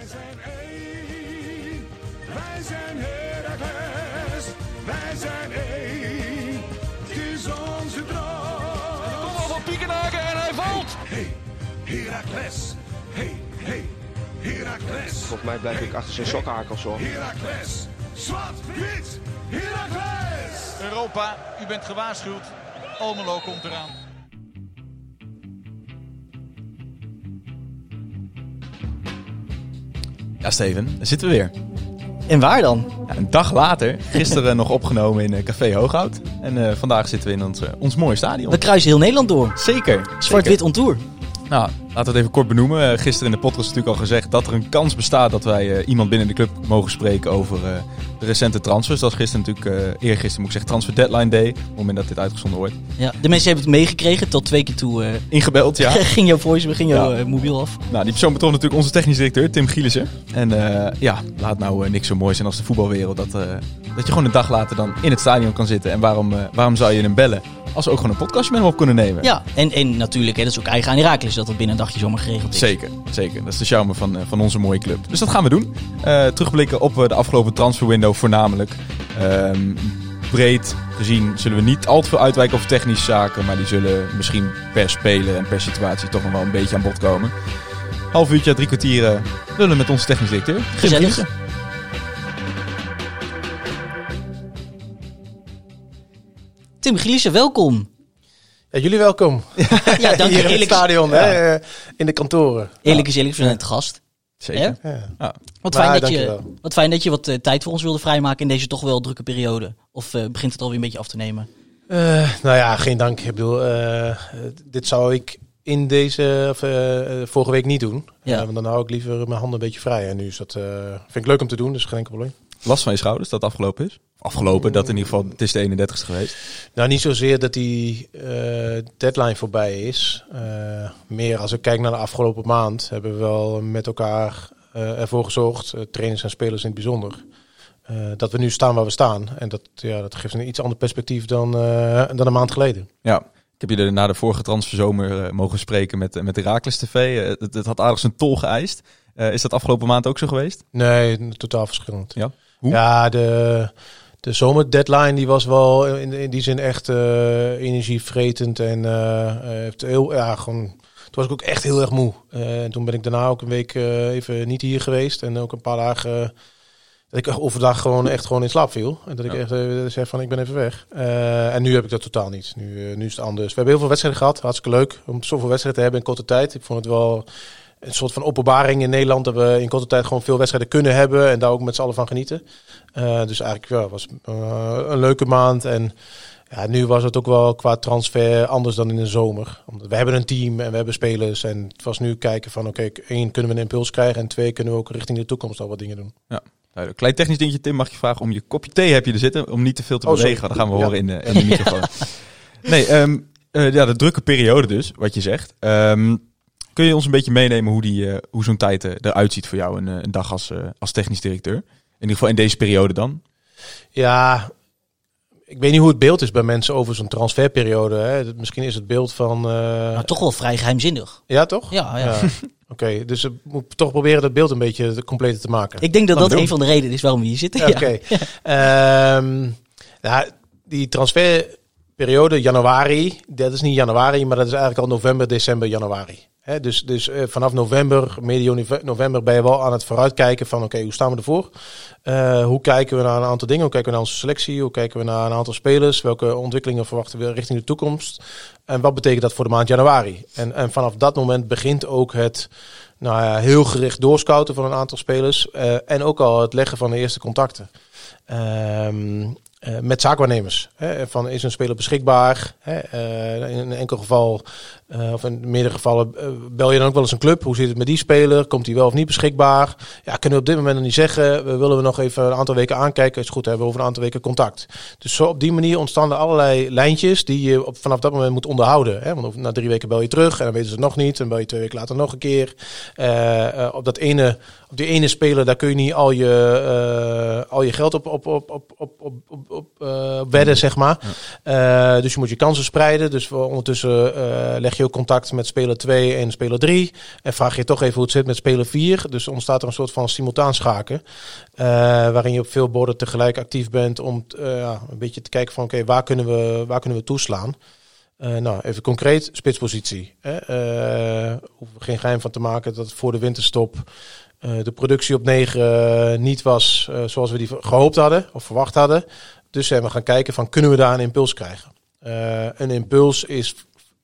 Wij zijn één, wij zijn Heracles, wij zijn één, het is onze droom. Kom op van Piekenhaken en hij valt. Hey, Heracles, hey, hey, Heracles, Volgens mij blijf ik achter zijn sokhakels hoor. Heracles, zwart, wit, Heracles. Europa, u bent gewaarschuwd. Almelo komt eraan. Ja, Steven, daar zitten we weer. En waar dan? Ja, een dag later, gisteren nog opgenomen in eh, Café Hooghout. En eh, vandaag zitten we in ons, eh, ons mooie stadion. We kruisen heel Nederland door. Zeker. Zwart-wit on tour. Nou, laten we het even kort benoemen. Eh, gisteren in de podcast natuurlijk al gezegd dat er een kans bestaat dat wij eh, iemand binnen de club mogen spreken over eh, de recente transfers. Dat is gisteren natuurlijk, eergisteren moet ik zeggen, transfer deadline day. Op het moment dat dit uitgezonden wordt. Ja, de mensen hebben het meegekregen. Tot twee keer toe Ingebeld, ja. ging jouw voice, ging jouw Ja. mobiel af. Nou, die persoon betrof natuurlijk onze technisch directeur, Tim Gielissen. En ja, laat nou niks zo mooi zijn als de voetbalwereld. Dat, dat je gewoon een dag later dan in het stadion kan zitten. En waarom, waarom zou je hem bellen als we ook gewoon een podcastje met hem op kunnen nemen? Ja, en, en natuurlijk, hè, dat is ook eigen aan Herakles dat dat binnen dagje zomaar geregeld is. Zeker, zeker. Dat is de charme van, eh, van onze mooie club. Dus dat gaan we doen. Eh, terugblikken op eh, de afgelopen transferwindow voornamelijk. Ehm, breed gezien zullen we niet al te veel uitwijken over technische zaken. Maar die zullen misschien per speler en per situatie toch nog wel een beetje aan bod komen. Half uurtje, drie kwartier eh, lullen met onze technisch directeur. Tim Gezellig. Tim Gielissen, welkom. Ja, jullie welkom. Ja, dank je. Hier in het Eerlijk, stadion, hè, eh, in de kantoren. eerlijk is eerlijk, we zijn het gast. Zeker. Ja. Ja. Wat, Maar, fijn dat je, wat fijn dat je wat tijd voor ons wilde vrijmaken in deze toch wel drukke periode. Of eh, begint het alweer een beetje af te nemen? Eh, nou ja, geen dank. Ik bedoel, dit zou ik in deze, of, vorige week niet doen. Ja. Eh, want dan hou ik liever mijn handen een beetje vrij. En nu is dat, eh, vind ik leuk om te doen, dus geen enkel probleem. Last van je schouders dat het afgelopen is? Afgelopen, dat in ieder geval, het is de 31ste geweest. Nou, niet zozeer dat die eh, deadline voorbij is. Eh, meer als ik kijk naar de afgelopen maand, hebben we wel met elkaar eh, ervoor gezorgd, trainers en spelers in het bijzonder, dat we nu staan waar we staan. En dat, ja, dat geeft een iets ander perspectief dan, dan een maand geleden. Ja, ik heb jullie na de vorige transferzomer mogen spreken met, met Herakles TV. Het, het had aardig zijn tol geëist. Is dat afgelopen maand ook zo geweest? Nee, totaal verschillend. Ja. Hoe? Ja, de, de zomerdeadline die was wel in, in die zin echt eh, energievretend. En eh, heeft heel, ja, gewoon, toen was ik ook echt heel erg moe. Eh, en toen ben ik daarna ook een week eh, even niet hier geweest. En ook een paar dagen eh, dat ik overdag gewoon echt gewoon in slaap viel. En dat ik Ja. echt eh, zei van ik ben even weg. Eh, en nu heb ik dat totaal niet. Nu, eh, nu is het anders. We hebben heel veel wedstrijden gehad. Hartstikke leuk om zoveel wedstrijden te hebben in korte tijd. Ik vond het wel een soort van openbaring in Nederland. Dat we in korte tijd gewoon veel wedstrijden kunnen hebben. En daar ook met z'n allen van genieten. Eh, dus eigenlijk ja, was eh, een leuke maand. En ja, nu was het ook wel qua transfer anders dan in de zomer. Omdat we hebben een team en we hebben spelers. En het was nu kijken van oké, één kunnen we een impuls krijgen. En twee kunnen we ook richting de toekomst al wat dingen doen. Duidelijk. Klein technisch dingetje, Tim, mag je vragen om je kopje thee heb je er zitten. Om niet te veel te Oh, bewegen. Dat gaan we Ja. horen in de, in de microfoon. Nee, ehm, eh, ja, de drukke periode dus, wat je zegt. Ehm, kun je ons een beetje meenemen hoe, die, eh, hoe zo'n tijd eh, eruit ziet voor jou, een, eh, een dag als, eh, als technisch directeur? In ieder geval in deze periode dan. Ja, ik weet niet hoe het beeld is bij mensen over zo'n transferperiode. Hè. Misschien is het beeld van... eh, Maar toch wel vrij geheimzinnig. Ja, toch? Ja, ja. Oké, dus ik moet toch proberen dat beeld een beetje te- completer te maken. Ik denk dat Kan dat een van de redenen is waarom we hier zitten. Ja, Ja. Oké. Ehm, nou, die transferperiode januari, dat is niet januari, maar dat is eigenlijk al november, december, januari. Dus dus eh, vanaf november, medio nove- november, ben je wel aan het vooruitkijken van oké, hoe staan we ervoor? Eh, hoe kijken we naar een aantal dingen? Hoe kijken we naar onze selectie? Hoe kijken we naar een aantal spelers? Welke ontwikkelingen verwachten we richting de toekomst? En wat betekent dat voor de maand januari? En, en vanaf dat moment begint ook het nou ja, heel gericht doorscouten van een aantal spelers. eh, en ook al het leggen van de eerste contacten. Eh, met zaakwaarnemers. Hè, van is een speler beschikbaar? Hè, in een enkel geval, eh, of in meerdere gevallen, eh, bel je dan ook wel eens een club. Hoe zit het met die speler? Komt hij wel of niet beschikbaar? Ja, kunnen we op dit moment nog niet zeggen. We willen we nog even een aantal weken aankijken. Is goed, hebben we over een aantal weken contact. Dus zo op die manier ontstaan er allerlei lijntjes die je op, vanaf dat moment moet onderhouden. Hè? Want na drie weken bel je terug en dan weten ze het nog niet. En bel je twee weken later nog een keer. Eh, op dat ene, de ene speler, daar kun je niet al je, eh, al je geld op, op, op, op, op, op, op, eh, wedden, zeg maar. Eh, dus je moet je kansen spreiden. Dus ondertussen leg je ook contact met speler 2 en speler 3. En vraag je toch even hoe het zit met speler 4. Dus ontstaat er een soort van simultaan schaken. waarin je op veel borden tegelijk actief bent om ja, een beetje te kijken van oké, waar kunnen we waar kunnen we toeslaan? Nou, even concreet, spitspositie. Hè? Uh, hoef geen geheim van te maken dat voor de winterstop eh, de productie op 9 niet was eh, zoals we die gehoopt hadden of verwacht hadden. Dus zijn we gaan kijken van kunnen we daar een impuls krijgen. Eh, een impuls is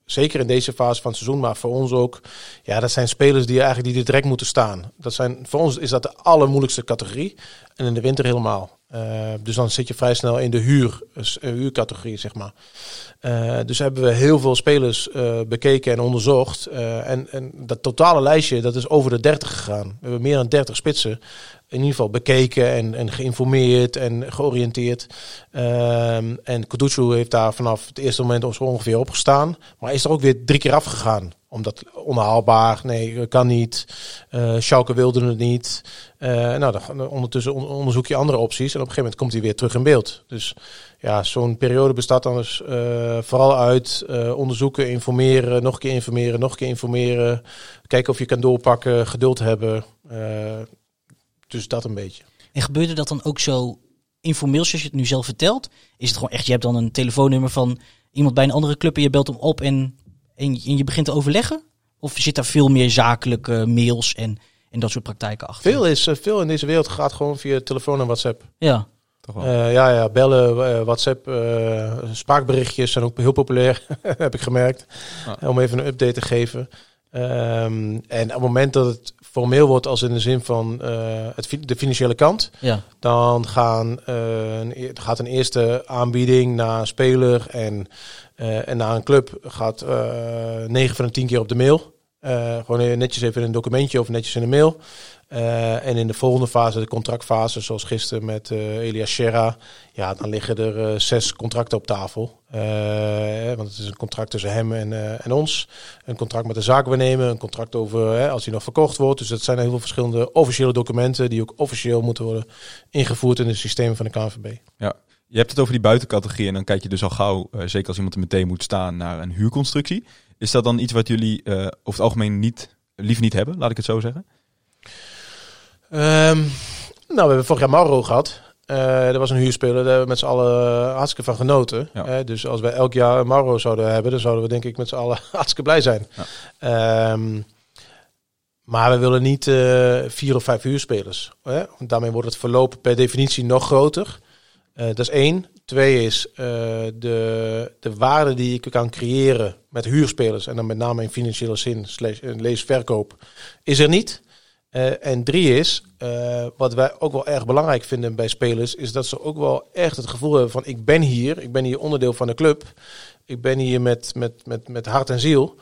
zeker in deze fase van het seizoen, maar voor ons ook. Ja, dat zijn spelers die eigenlijk die direct moeten staan. Dat zijn, voor ons is dat de allermoeilijkste categorie. En in de winter helemaal. Eh, dus dan zit je vrij snel in de huur, eh, huurcategorie, zeg maar. Eh, dus hebben we heel veel spelers bekeken en onderzocht. En, en dat totale lijstje, dat is over de 30 gegaan. We hebben meer dan 30 spitsen in ieder geval bekeken en, en geïnformeerd en georiënteerd. Ehm, en Kuducu heeft daar vanaf het eerste moment ongeveer opgestaan. Maar is er ook weer drie keer afgegaan. Omdat onhaalbaar, nee, kan niet. Eh Schalke wilde het niet. Eh, nou, dan, ondertussen on- onderzoek je andere opties. En op een gegeven moment komt hij weer terug in beeld. Dus ja, zo'n periode bestaat dan dus eh, vooral uit onderzoeken, informeren, nog een keer informeren, nog een keer informeren. Kijken of je kan doorpakken, geduld hebben. Dus dat een beetje. En gebeurde dat dan ook zo informeel zoals je het nu zelf vertelt? Is het gewoon echt, je hebt dan een telefoonnummer van iemand bij een andere club en je belt hem op en, en, en je begint te overleggen? Of zit daar veel meer zakelijke mails en, en dat soort praktijken achter? Veel, is, eh, veel in deze wereld gaat gewoon via telefoon en WhatsApp. Ja, Toch wel. Eh, ja, ja, bellen, eh, WhatsApp, eh, spraakberichtjes zijn ook heel populair, heb ik gemerkt. Om even een update te geven. Ehm, en op het moment dat het formeel wordt als in de zin van eh, het, fi- de financiële kant, ja. dan gaan, eh, een, e- gaat een eerste aanbieding naar een speler en, eh, en naar een club gaat eh 9 van de 10 keer op de mail. Eh, gewoon netjes even in een documentje of netjes in een mail. En in de volgende fase, de contractfase, zoals gisteren met Elias Serra, ja, dan liggen er zes contracten op tafel. Want het is een contract tussen hem en, en ons. Een contract met de zaakwaarnemer, een contract over als hij nog verkocht wordt. Dus dat zijn heel veel verschillende officiële documenten die ook officieel moeten worden ingevoerd in het systeem van de KNVB. Je hebt het over die buitencategorie en dan kijk je dus al gauw, eh, zeker als iemand er meteen moet staan, naar een huurconstructie. Is dat dan iets wat jullie eh, over het algemeen niet, liever niet hebben, laat ik het zo zeggen? Ehm, nou, we hebben vorig jaar Mauro gehad. Eh er was een huurspeler, daar hebben we met z'n allen hartstikke van genoten. Ja. Eh, dus als wij elk jaar een Mauro zouden hebben, dan zouden we denk ik met z'n allen hartstikke blij zijn. Ehm, maar we willen niet eh, vier of vijf huurspelers. Hè? Want daarmee wordt het verloop per definitie nog groter. Eh, dat is één. Twee is eh, de, de waarde die je kan creëren met huurspelers. En dan met name in financiële zin, slash, eh, lees verkoop, is er niet. Eh, en drie is, wat wij ook wel erg belangrijk vinden bij spelers, is dat ze ook wel echt het gevoel hebben van ik ben hier, ik ben hier onderdeel van de club. Ik ben hier met, met, met, met hart en ziel.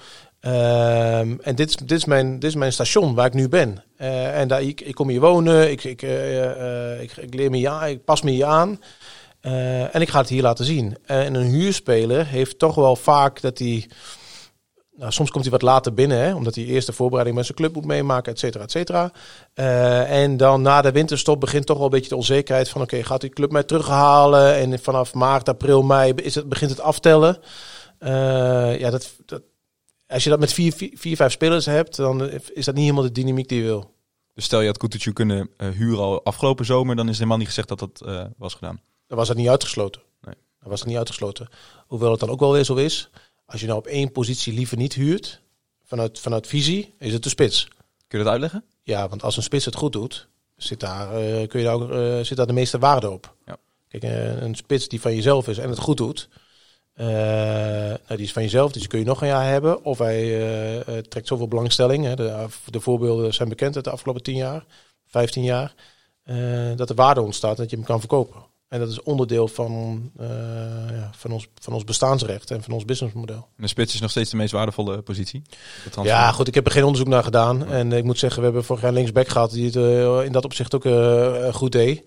Ehm, en dit is, dit, is mijn, dit is mijn station waar ik nu ben. Eh, en daar, ik, ik kom hier wonen, ik, ik, eh, eh, ik, ik leer me aan, ik pas me hier aan. En ik ga het hier laten zien. En een huurspeler heeft toch wel vaak dat hij... Nou, soms komt hij wat later binnen, hè, omdat hij eerst de voorbereiding met zijn club moet meemaken, et cetera, et cetera. En dan na de winterstop begint toch wel een beetje de onzekerheid van... oké, gaat die club mij terughalen? En vanaf maart, april, mei is het, begint het aftellen. Ja, dat, dat, als je dat met vier, vier, vier, vijf spelers hebt, dan is dat niet helemaal de dynamiek die je wil. Dus stel je had Kutucu kunnen eh, huren al afgelopen zomer, dan is helemaal niet gezegd dat dat eh, was gedaan. Dan was het niet uitgesloten. Nee. Dan was het niet uitgesloten. Hoewel het dan ook wel weer zo is. Als je nou op één positie liever niet huurt, vanuit, vanuit visie, is het de spits. Kun je dat uitleggen? Ja, want als een spits het goed doet, zit daar, eh, kun je daar, ook, zit daar de meeste waarde op. Ja. Kijk, een spits die van jezelf is en het goed doet, eh, nou, die is van jezelf, dus die kun je nog een jaar hebben. Of hij eh, eh, trekt zoveel belangstelling. Hè. De, de voorbeelden zijn bekend uit de afgelopen 10 jaar, 15 jaar. dat er waarde ontstaat dat je hem kan verkopen. En dat is onderdeel van, ja, van, ons, van ons bestaansrecht en van ons businessmodel. En de spits is nog steeds de meest waardevolle positie. Ja, goed, ik heb er geen onderzoek naar gedaan. En ik moet zeggen, we hebben vorig jaar linksback gehad die het in dat opzicht ook goed deed.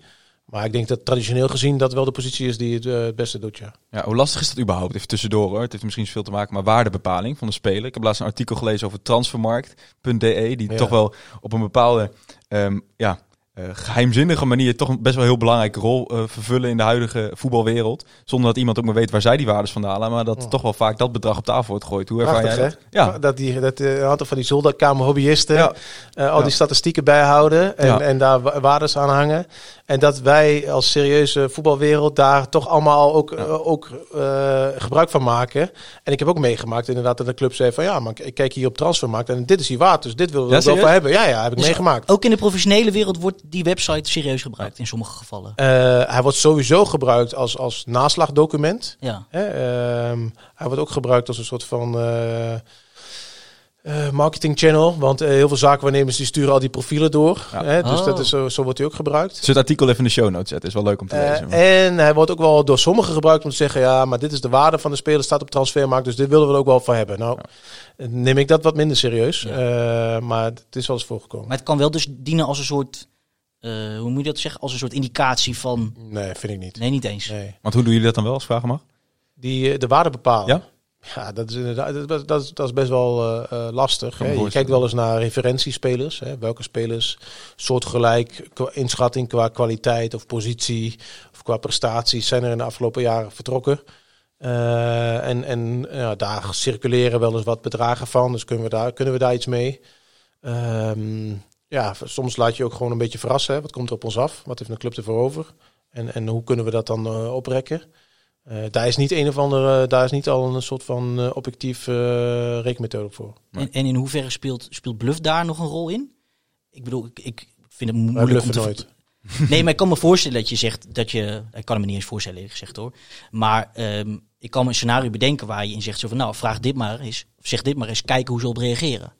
Maar ik denk dat traditioneel gezien dat wel de positie is die het eh, het beste doet, ja. Ja, hoe lastig is dat überhaupt? Even tussendoor hoor. Het heeft misschien veel te maken met waardebepaling van de speler. Ik heb laatst een artikel gelezen over transfermarkt.de, die Ja. toch wel op een bepaalde, ehm, ja, geheimzinnige manier toch een best wel heel belangrijke rol eh, vervullen in de huidige voetbalwereld. Zonder dat iemand ook maar weet waar zij die waardes vandaan halen. Maar dat Ja. toch wel vaak dat bedrag op tafel wordt gegooid. Hoe ervaar jij dat? Ja. Dat die, dat eh, een aantal van die zolderkamer hobbyisten Ja. eh, al Ja. die statistieken bijhouden en, Ja. en daar wa- waardes aan hangen. En dat wij als serieuze voetbalwereld daar toch allemaal ook, eh, ook eh, gebruik van maken. En ik heb ook meegemaakt inderdaad dat de club zei van ja, maar ik kijk hier op transfermarkt en dit is hier waard, dus dit willen we wel voor hebben. Ja, ja, heb ik Dus meegemaakt. Ook in de professionele wereld wordt die website serieus gebruikt in sommige gevallen. Eh, hij wordt sowieso gebruikt als, als naslagdocument. Ja. Hè, ehm, hij wordt ook gebruikt als een soort van eh, eh, marketing channel. Want heel veel zakenwaarnemers die sturen al die profielen door. Ja. Hè, dus Oh. dat is, zo, zo wordt hij ook gebruikt. Dus het artikel even in de show notes zetten is wel leuk om te lezen. maar- en hij wordt ook wel door sommigen gebruikt om te zeggen... ja, maar dit is de waarde van de speler, staat op transfermarkt... dus dit willen we er ook wel voor hebben. Nou, neem ik dat wat minder serieus. Ja. Eh, maar het is wel eens voorgekomen. Maar het kan wel dus dienen als een soort, eh, hoe moet je dat zeggen, als een soort indicatie van, Nee, vind ik niet. nee niet eens. Nee. Want hoe doen jullie dat dan wel, als ik vragen mag? Die eh, de waarde bepalen. Ja? Ja, dat is inderdaad dat, dat, is, dat is best wel eh, lastig. Hè. Je kijkt wel eens naar referentiespelers. Hè. Welke spelers soortgelijk qua inschatting qua kwaliteit of positie of qua prestaties zijn er in de afgelopen jaren vertrokken. Eh, en en ja, daar circuleren wel eens wat bedragen van. Dus kunnen we daar, kunnen we daar iets mee? Ehm, ja, soms laat je ook gewoon een beetje verrassen. Hè. Wat komt er op ons af? Wat heeft een club ervoor over? En, en hoe kunnen we dat dan eh, oprekken? Eh, daar is niet een of andere, daar is niet al een soort van eh, objectief eh rekenmethode voor. En, en in hoeverre speelt, speelt bluff daar nog een rol in? Ik bedoel, ik, ik vind het moeilijk om te... nooit. Nee, maar ik kan me voorstellen dat je zegt dat je... Ik kan me niet eens voorstellen, eerlijk gezegd hoor. Maar ehm, ik kan me een scenario bedenken waar je in zegt zo van... Nou, vraag dit maar eens. Of zeg dit maar eens. Kijken hoe ze op reageren.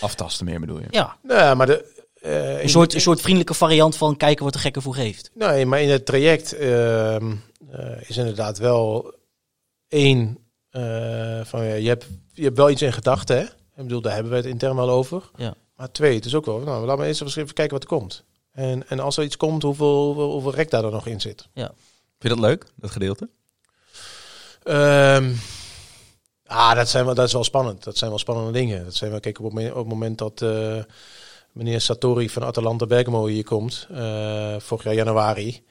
Aftasten meer bedoel je? Ja, Nou, maar de, eh, een soort, een soort vriendelijke variant van kijken wat de gekke voor geeft. Nee, maar in het traject ehm, eh, is inderdaad wel één eh, van ja, je hebt, je hebt wel iets in gedachten, hè? Ik bedoel, daar hebben we het intern wel over. Ja. Maar twee, het is ook wel, nou, laten we eerst even kijken wat er komt. En, en als er iets komt, hoeveel, hoeveel, hoeveel rek daar dan nog in zit. Vind je dat leuk, dat gedeelte? Ehm, ah, dat, zijn wel, dat is wel spannend. Dat zijn wel spannende dingen. Dat zijn wel, kijk, op het moment, op het moment dat eh, meneer Satori van Atalanta Bergamo hier komt, eh, vorig jaar januari.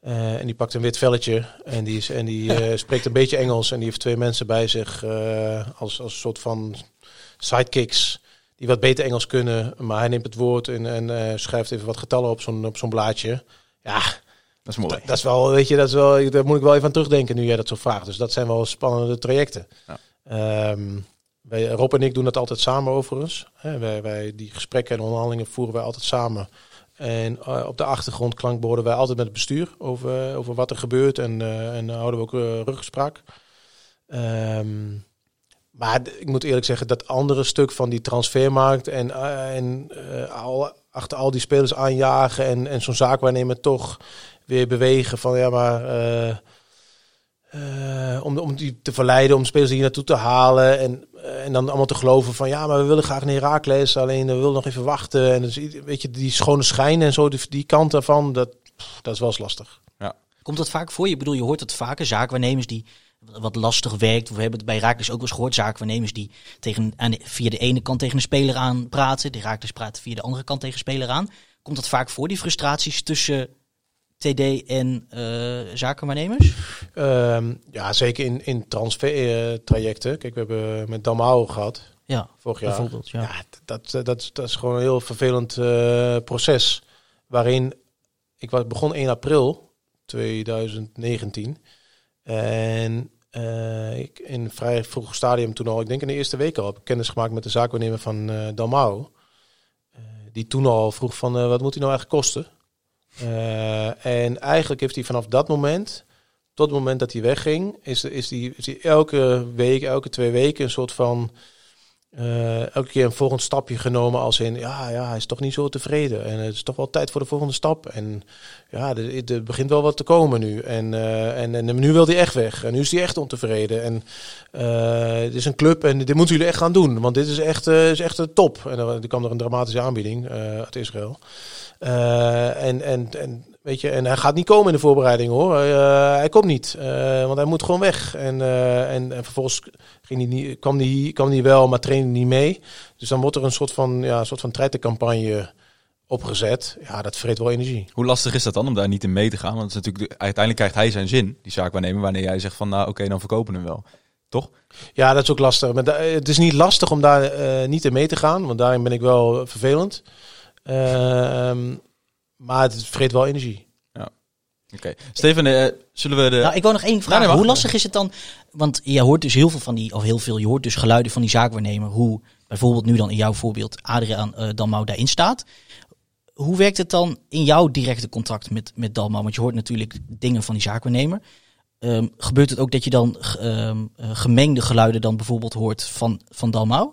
eh, en die pakt een wit velletje en die, is, en die spreekt een beetje Engels. En die heeft twee mensen bij zich als, als een soort van sidekicks. Die wat beter Engels kunnen. Maar hij neemt het woord en, en schrijft even wat getallen op zo'n op zo'n blaadje. Ja, Dat is mooi. dat is wel, weet je, dat is wel, daar moet ik wel even aan terugdenken nu jij dat zo vraagt. Dus dat zijn wel spannende trajecten. Ja. Ehm, wij, Rob en ik doen dat altijd samen overigens. Hè, wij, wij, die gesprekken en onderhandelingen voeren wij altijd samen. En eh, op de achtergrond klankborden wij altijd met het bestuur over, over wat er gebeurt. En, eh, en houden we ook uh, ruggespraak. Ehm, maar ik moet eerlijk zeggen, dat andere stuk van die transfermarkt en, eh, en eh, al, achter al die spelers aanjagen en, en zo'n zaakwaarnemer toch weer bewegen van ja, maar eh, eh, om, om die te verleiden, om spelers hier naartoe te halen en, eh, en dan allemaal te geloven van ja, maar we willen graag naar Herakles, alleen we willen nog even wachten en dus, weet je, die schone schijn en zo, die, die kant daarvan, dat, dat is wel eens lastig. Komt dat vaak voor? Je Ik bedoel, je hoort het vaker. Zaakwaarnemers die wat lastig werkt. We hebben het bij Raakles ook wel eens gehoord. Zaakwaarnemers die tegen, aan de- via de ene kant tegen een speler aan praten. De Raakles praten via de andere kant tegen een speler aan. Komt dat vaak voor, die frustraties tussen TD en eh zakenwaarnemers? Ehm, ja, zeker in, in transfertrajecten. Kijk, we hebben met Damao gehad Ja, vorig jaar. bijvoorbeeld. Ja. Ja, dat, dat, dat, is- dat is gewoon een heel vervelend eh, proces. Waarin ik was, begon 1 april 2019. En eh, ik in een vrij vroeg stadium toen al, ik denk in de eerste week al, heb ik kennis gemaakt met de zaakwaarnemer van eh Dalmau. Eh, die toen al vroeg van, eh, wat moet hij nou eigenlijk kosten? Eh, en eigenlijk heeft hij vanaf dat moment, tot het moment dat hij wegging, is, is, die, elke week, elke twee weken een soort van eh, elke keer een volgend stapje genomen als in, ja, ja, hij is toch niet zo tevreden. En het is toch wel tijd voor de volgende stap. En ja, er, begint wel wat te komen nu. En, eh, en, en nu wil hij echt weg. En nu is hij echt ontevreden. En het is een club en dit moeten jullie echt gaan doen. Want dit is echt, is echt een top. En dan kwam er een dramatische aanbieding uit Israël. Eh, en, en, en, weet je, en hij gaat niet komen in de voorbereiding hoor. Eh, hij komt niet, eh, want hij moet gewoon weg. En, en, en vervolgens ging hij niet, kwam, hij, kwam hij wel, maar trainde niet mee. Dus dan wordt er een soort van, ja, een soort van treitencampagne opgezet. Ja, dat vreet wel energie. Hoe lastig is dat dan om daar niet in mee te gaan? Want natuurlijk de- uiteindelijk krijgt hij zijn zin, die zaakwaarnemer, wanneer jij zegt van nou oké, dan verkopen we hem wel. Toch? Ja, dat is ook lastig. Maar het is niet lastig om daar niet in mee te gaan, want daarin ben ik wel vervelend. Ehm, maar het vreet wel energie. Oké. Steven, eh, zullen we de... Nou, ik wil nog één vraag. nee, hoe lastig is het dan? Want je hoort dus heel veel van die, of heel veel, je hoort dus geluiden van die zaakwaarnemer. Hoe bijvoorbeeld nu dan in jouw voorbeeld Adriaan eh Dalmau daarin staat. Hoe werkt het dan in jouw directe contact met, met Dalmau? Want je hoort natuurlijk dingen van die zaakwaarnemer. Ehm, gebeurt het ook dat je dan ehm, eh, gemengde geluiden dan bijvoorbeeld hoort van, van Dalmau?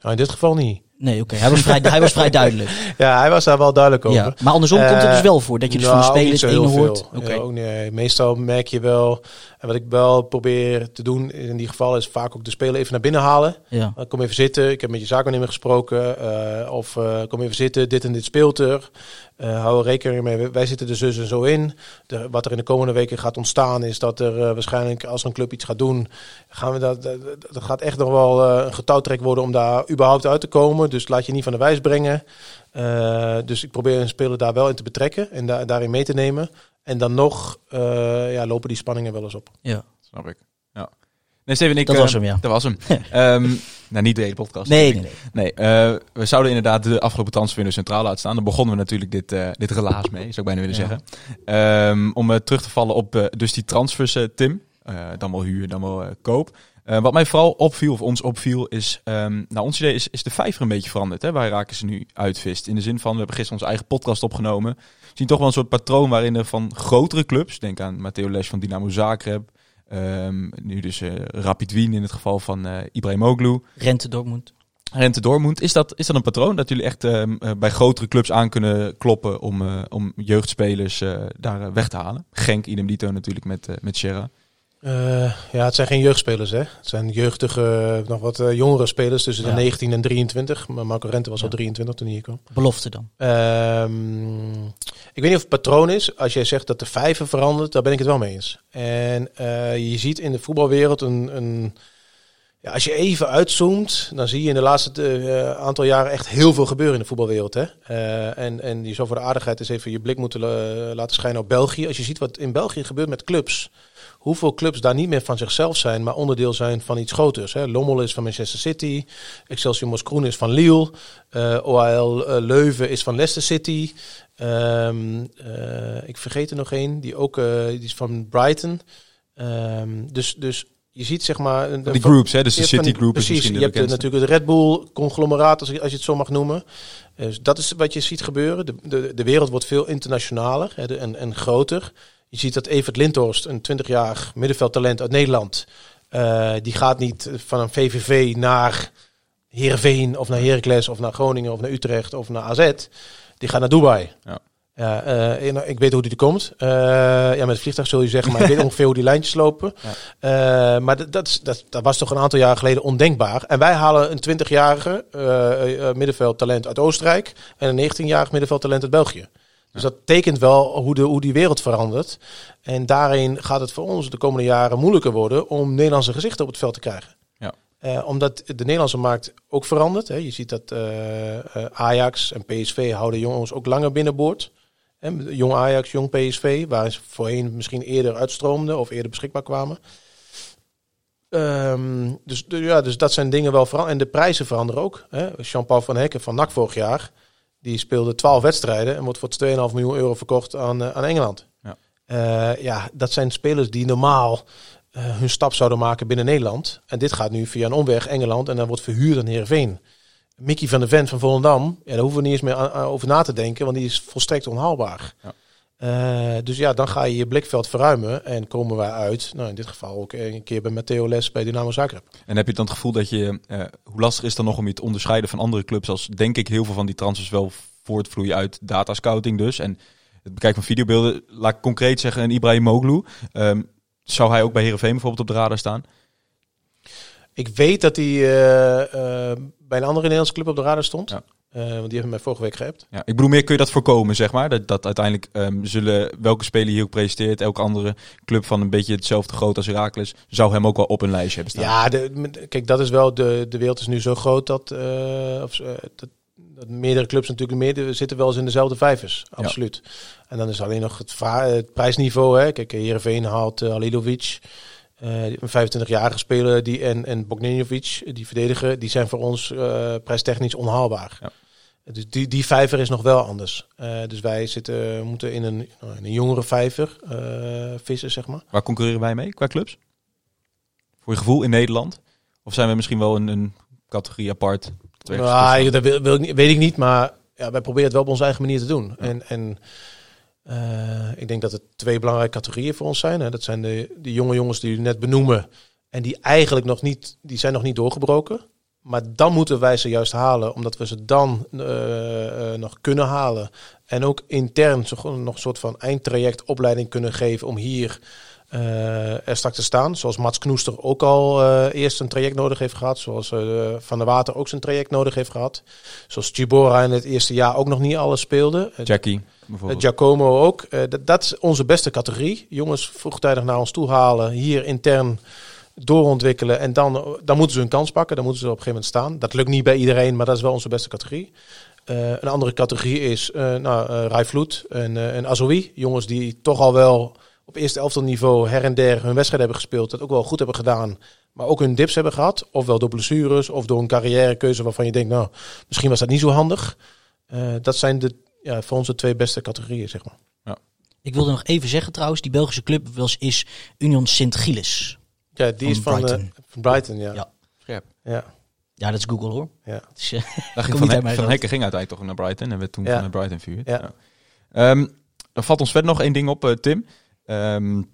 Nou, in dit geval niet. Nee, oké. Hij, was vrij, hij was vrij duidelijk. Ja, hij was daar wel duidelijk over. Ja. Maar andersom komt het Eh, dus wel voor. Dat je dus nou, van de niet spelers één hoort. Oké. Ja, ook niet. Meestal merk je wel, en wat ik wel probeer te doen in die gevallen is vaak ook de speler even naar binnen halen. Ja. Uh, kom even zitten, ik heb met je zaakwaarnemer gesproken. eh, of eh, kom even zitten, dit en dit speelt er. Eh, hou er rekening mee, wij zitten er zus en zo in. De, wat er in de komende weken gaat ontstaan is dat er waarschijnlijk als een club iets gaat doen, gaan we dat, dat, dat gaat echt nog wel een getouwtrek worden om daar überhaupt uit te komen. Dus laat je niet van de wijs brengen. Dus ik probeer een speler daar wel in te betrekken en da daarin mee te nemen. En dan nog eh, ja, lopen die spanningen wel eens op. Ja. Snap ik. Ja. Nee, Steven, ik... Dat eh, was hem, ja. Dat was hem. Ehm, nou, niet de hele podcast. Nee, nee, nee. Nee, eh, we zouden inderdaad de afgelopen transferwindow centraal laten staan. Dan begonnen we natuurlijk dit, eh, dit relaas mee, zou ik bijna willen Ja. zeggen. Ehm, om eh, terug te vallen op eh, dus die transfers, eh, Tim. Eh, dan wel huur, dan wel eh, koop. Eh, wat mij vooral opviel, of ons opviel, is... ehm nou, ons idee is, is de vijver een beetje veranderd. Hè, waar raken ze nu uitvist. In de zin van, we hebben gisteren onze eigen podcast opgenomen. Zien toch wel een soort patroon waarin er van grotere clubs... Denk aan Matteo Les van Dynamo Zagreb... ehm, nu dus eh Rapid Wien in het geval van eh Ibrahimoglu. Rente Dortmund. Rente Dortmund. Is dat, is dat een patroon dat jullie echt ehm, eh, bij grotere clubs aan kunnen kloppen om, om jeugdspelers daar weg te halen? Genk, idem dito natuurlijk met, met Sierra. Eh, ja, het zijn geen jeugdspelers, hè. Het zijn jeugdige, nog wat eh, jongere spelers tussen Ja. de 19 en 23. Maar Marco Rente was al 23 toen hij hier kwam. Belofte dan. Ehm, ik weet niet of het patroon is. Als jij zegt dat de vijver verandert, daar ben ik het wel mee eens. En eh, je ziet in de voetbalwereld een... een ja, als je even uitzoomt, dan zie je in de laatste eh, aantal jaren echt heel veel gebeuren in de voetbalwereld. Hè? Eh, en, en je zou voor de aardigheid eens even je blik moeten eh, laten schijnen op België. Als je ziet wat in België gebeurt met clubs. Hoeveel clubs daar niet meer van zichzelf zijn, maar onderdeel zijn van iets groters. Hè? Lommel is van Manchester City. Excelsior Moskroen is van Lille. OAL eh, Leuven is van Leicester City. Ehm, eh, ik vergeet er nog één, die ook die is van Brighton. Ehm, dus, dus je ziet zeg maar... Een, Die groups, hè? dus de City Group is Precies, je hebt natuurlijk het Red Bull conglomeraat, als, je- als je het zo mag noemen. Dus dat is wat je ziet gebeuren. De, de, de wereld wordt veel internationaler hè, en, en groter. Je ziet dat Evert Lindhorst, een 20-jarig middenveldtalent uit Nederland, eh, die gaat niet van een VVV naar Heerenveen of naar Heracles of naar Groningen of naar Utrecht of naar AZ. Die gaat naar Dubai. Ja. Ja, eh, ik weet hoe die er komt. Eh, ja, met het vliegtuig zul je zeggen, maar ik weet ongeveer hoe die lijntjes lopen. Maar dat, dat, is- dat, dat was toch een aantal jaren geleden ondenkbaar. En wij halen een 20-jarige eh, eh, middenveldtalent uit Oostenrijk en een 19-jarig middenveldtalent uit België. Dus dat tekent wel hoe, de, hoe die wereld verandert. En daarin gaat het voor ons de komende jaren moeilijker worden om Nederlandse gezichten op het veld te krijgen. Ja. Eh, omdat de Nederlandse markt ook verandert. Hè. Je ziet dat eh, eh, Ajax en PSV houden jongens ook langer binnenboord. Hè, jong Ajax, jong PSV, waar ze voorheen misschien eerder uitstroomden of eerder beschikbaar kwamen. Ehm, dus, de- ja, dus dat zijn dingen wel veranderd. En de prijzen veranderen ook. hè. Jean-Paul van Hekken van NAC vorig jaar, die speelde 12 wedstrijden en wordt voor 2,5 miljoen euro verkocht aan, eh, aan Engeland. Ja. Eh, ja, dat zijn spelers die normaal eh, hun stap zouden maken binnen Nederland. En dit gaat nu via een omweg Engeland en dan wordt verhuurd aan Heerenveen. Mickey van der Ven van Volendam, ja, daar hoeven we niet eens meer over na te denken, want die is volstrekt onhaalbaar. Ja. Eh, dus ja, dan ga je je blikveld verruimen en komen wij uit, nou in dit geval ook een keer bij Matteo Les bij Dynamo Zagreb. En heb je dan het gevoel dat je, eh, hoe lastig is dan nog om je te onderscheiden van andere clubs, als denk ik heel veel van die transfers wel voortvloeien uit datascouting dus. En het bekijken van videobeelden, laat ik concreet zeggen, een Ibrahim Moglu. Ehm, zou hij ook bij Heerenveen bijvoorbeeld op de radar staan? Ik weet dat hij eh, bij een andere Nederlandse club op de radar stond. Ja. Eh, want die hebben mij vorige week geappt. Ja, ik bedoel meer, kun je dat voorkomen, zeg maar? Dat, dat uiteindelijk ehm, zullen, welke speler hier ook presenteert, elke andere club van een beetje hetzelfde groot als Heracles, zou hem ook wel op een lijstje hebben staan. Ja, de, kijk, dat is wel, de, de wereld is nu zo groot dat, eh, of, eh, dat, dat meerdere clubs natuurlijk meerdere, zitten wel eens in dezelfde vijvers. Absoluut. En dan is alleen nog het, het prijsniveau. Hè. Kijk, Heerenveen haalt Halilovic. Eh, een 25-jarige speler die, en, en Bogdanovic, die verdedigen, die zijn voor ons eh, prijstechnisch onhaalbaar. Ja. Dus die, die vijver is nog wel anders. Eh, dus wij zitten, moeten in een, nou, in een jongere vijver vissen, zeg maar. Waar concurreren wij mee qua clubs? Voor je gevoel in Nederland? Of zijn we misschien wel een, een categorie apart? Nou, ik- dat wil, weet ik niet, maar ja, wij proberen het wel op onze eigen manier te doen. En, en eh, ik denk dat er twee belangrijke categorieën voor ons zijn. Hè. Dat zijn de, de jonge jongens die u net benoemen. En die eigenlijk nog niet, die zijn nog niet doorgebroken. Maar dan moeten wij ze juist halen, omdat we ze dan eh, eh, nog kunnen halen. En ook intern zo, nog een soort van eindtraject opleiding kunnen geven om hier er straks te staan. Zoals Mats Knoester ook al eerst een traject nodig heeft gehad. Zoals Van der Water ook zijn traject nodig heeft gehad. Zoals Chibora in het eerste jaar ook nog niet alles speelde. Jackie. Giacomo ook. Eh, dat, dat is onze beste categorie. Jongens vroegtijdig naar ons toe halen. Hier intern doorontwikkelen. En dan, dan moeten ze hun kans pakken. Dan moeten ze op een gegeven moment staan. Dat lukt niet bij iedereen, maar dat is wel onze beste categorie. Eh, een andere categorie is eh nou, eh Vloed en, eh en Azoui. Jongens die toch al wel op eerste elftal niveau her en der hun wedstrijd hebben gespeeld. Dat ook wel goed hebben gedaan. Maar ook hun dips hebben gehad. Ofwel door blessures of door een carrièrekeuze waarvan je denkt, nou, misschien was dat niet zo handig. Eh, dat zijn de, ja, voor ons de twee beste categorieën, zeg maar. Ik wilde nog even zeggen trouwens, die Belgische club was, is Union Sint-Gilles. Ja, die Van is van Brighton. Brighton. van Brighton, ja. Ja. Scherp. ja. Ja, dat is Google hoor. Ja. Is, eh, Daar ging van, hoofd. Hekken ging uiteindelijk toch naar Brighton en werd toen Ja. van Brighton verhuurd. Ja. Ehm, er valt ons verder nog één ding op, eh, Tim. Ehm, een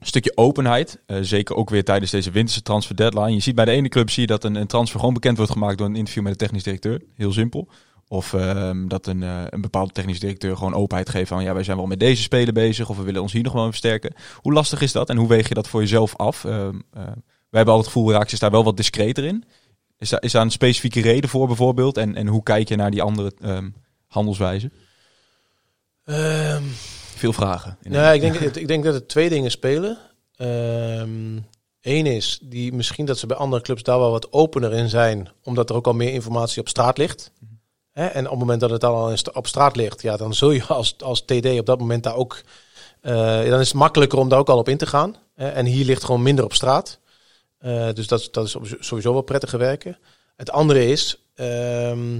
stukje openheid. Eh, zeker ook weer tijdens deze winterse transfer deadline. Je ziet bij de ene club zie je dat een, een transfer gewoon bekend wordt gemaakt door een interview met de technisch directeur. Heel simpel. Of ehm, dat een, eh, een bepaalde technisch directeur gewoon openheid geeft van ja, wij zijn wel met deze speler bezig of we willen ons hier nog wel versterken. Hoe lastig is dat en hoe weeg je dat voor jezelf af? Ehm, eh, wij hebben al het gevoel, Raaks is daar wel wat discreter in. Is daar, is daar een specifieke reden voor bijvoorbeeld? En, en hoe kijk je naar die andere ehm, handelswijzen? Ehm, Veel vragen. nou, ik, denk, ik denk dat er twee dingen spelen. Eén is die misschien dat ze bij andere clubs daar wel wat opener in zijn, omdat er ook al meer informatie op straat ligt. Hè? En op het moment dat het al op straat ligt, ja, dan zul je als, als TD op dat moment daar ook. eh, dan is het makkelijker om daar ook al op in te gaan. Hè? En hier ligt gewoon minder op straat. Eh, dus dat, dat is sowieso wel prettiger werken. Het andere is, ehm,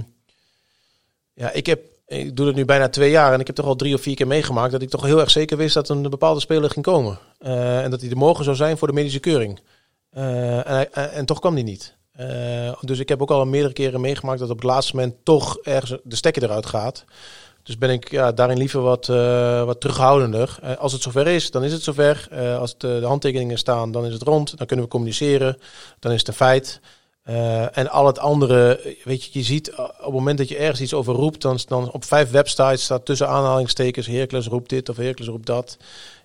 ja, ik heb, ik doe het nu bijna twee jaar en ik heb toch al drie of vier keer meegemaakt dat ik toch heel erg zeker wist dat een bepaalde speler ging komen. Eh, en dat hij er morgen zou zijn voor de medische keuring. En, en, en toch kwam die niet. Eh, dus ik heb ook al meerdere keren meegemaakt dat op het laatste moment toch ergens de stekker eruit gaat. Dus ben ik ja, daarin liever wat, eh, wat terughoudender. Eh, als het zover is, dan is het zover. Als de, handtekeningen staan, dan is het rond. Dan kunnen we communiceren. Dan is het een feit. En al het andere, weet je, je ziet op het moment dat je ergens iets over roept, dan, dan op vijf websites staat tussen aanhalingstekens Heracles roept dit of Heracles roept dat.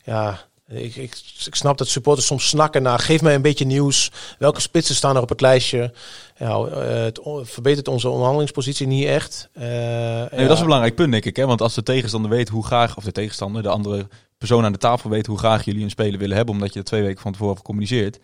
Ja, ik, ik, ik snap dat supporters soms snakken naar, geef mij een beetje nieuws. Welke spitsen staan er op het lijstje? Ja, eh, het verbetert onze onderhandelingspositie niet echt. Eh, Nee, ja. dat is een belangrijk punt, denk ik. Hè? Want als de tegenstander weet hoe graag, of de tegenstander, de andere persoon aan de tafel weet hoe graag jullie een speler willen hebben, omdat je er twee weken van tevoren communiceert,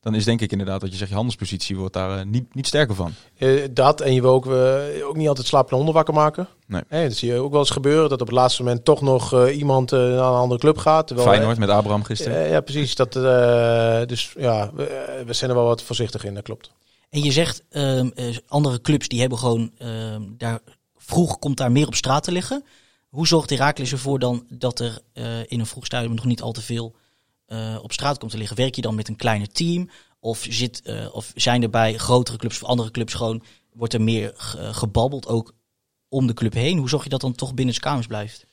dan is denk ik inderdaad wat je zegt, je handelspositie wordt daar eh, niet, niet sterker van. Eh, dat en je wil ook, eh, ook niet altijd slapende honden wakker maken. Nee. Hè, dat zie je ook wel eens gebeuren, dat op het laatste moment toch nog iemand eh, naar een andere club gaat. Terwijl, Feyenoord met Abraham gisteren. Eh, ja, precies. Dat, eh, dus ja, we, we zijn er wel wat voorzichtig in, dat klopt. En je zegt, ehm, eh, andere clubs die hebben gewoon, ehm, daar, vroeg komt daar meer op straat te liggen. Hoe zorgt Herakles ervoor dan dat er eh, in een vroeg stadium nog niet al te veel eh, op straat komt te liggen? Werk je dan met een kleiner team? Of, zit, eh, of zijn er bij grotere clubs of andere clubs gewoon, wordt er meer ge- gebabbeld ook om de club heen? Hoe zorg je dat dan toch binnen de kamers blijft?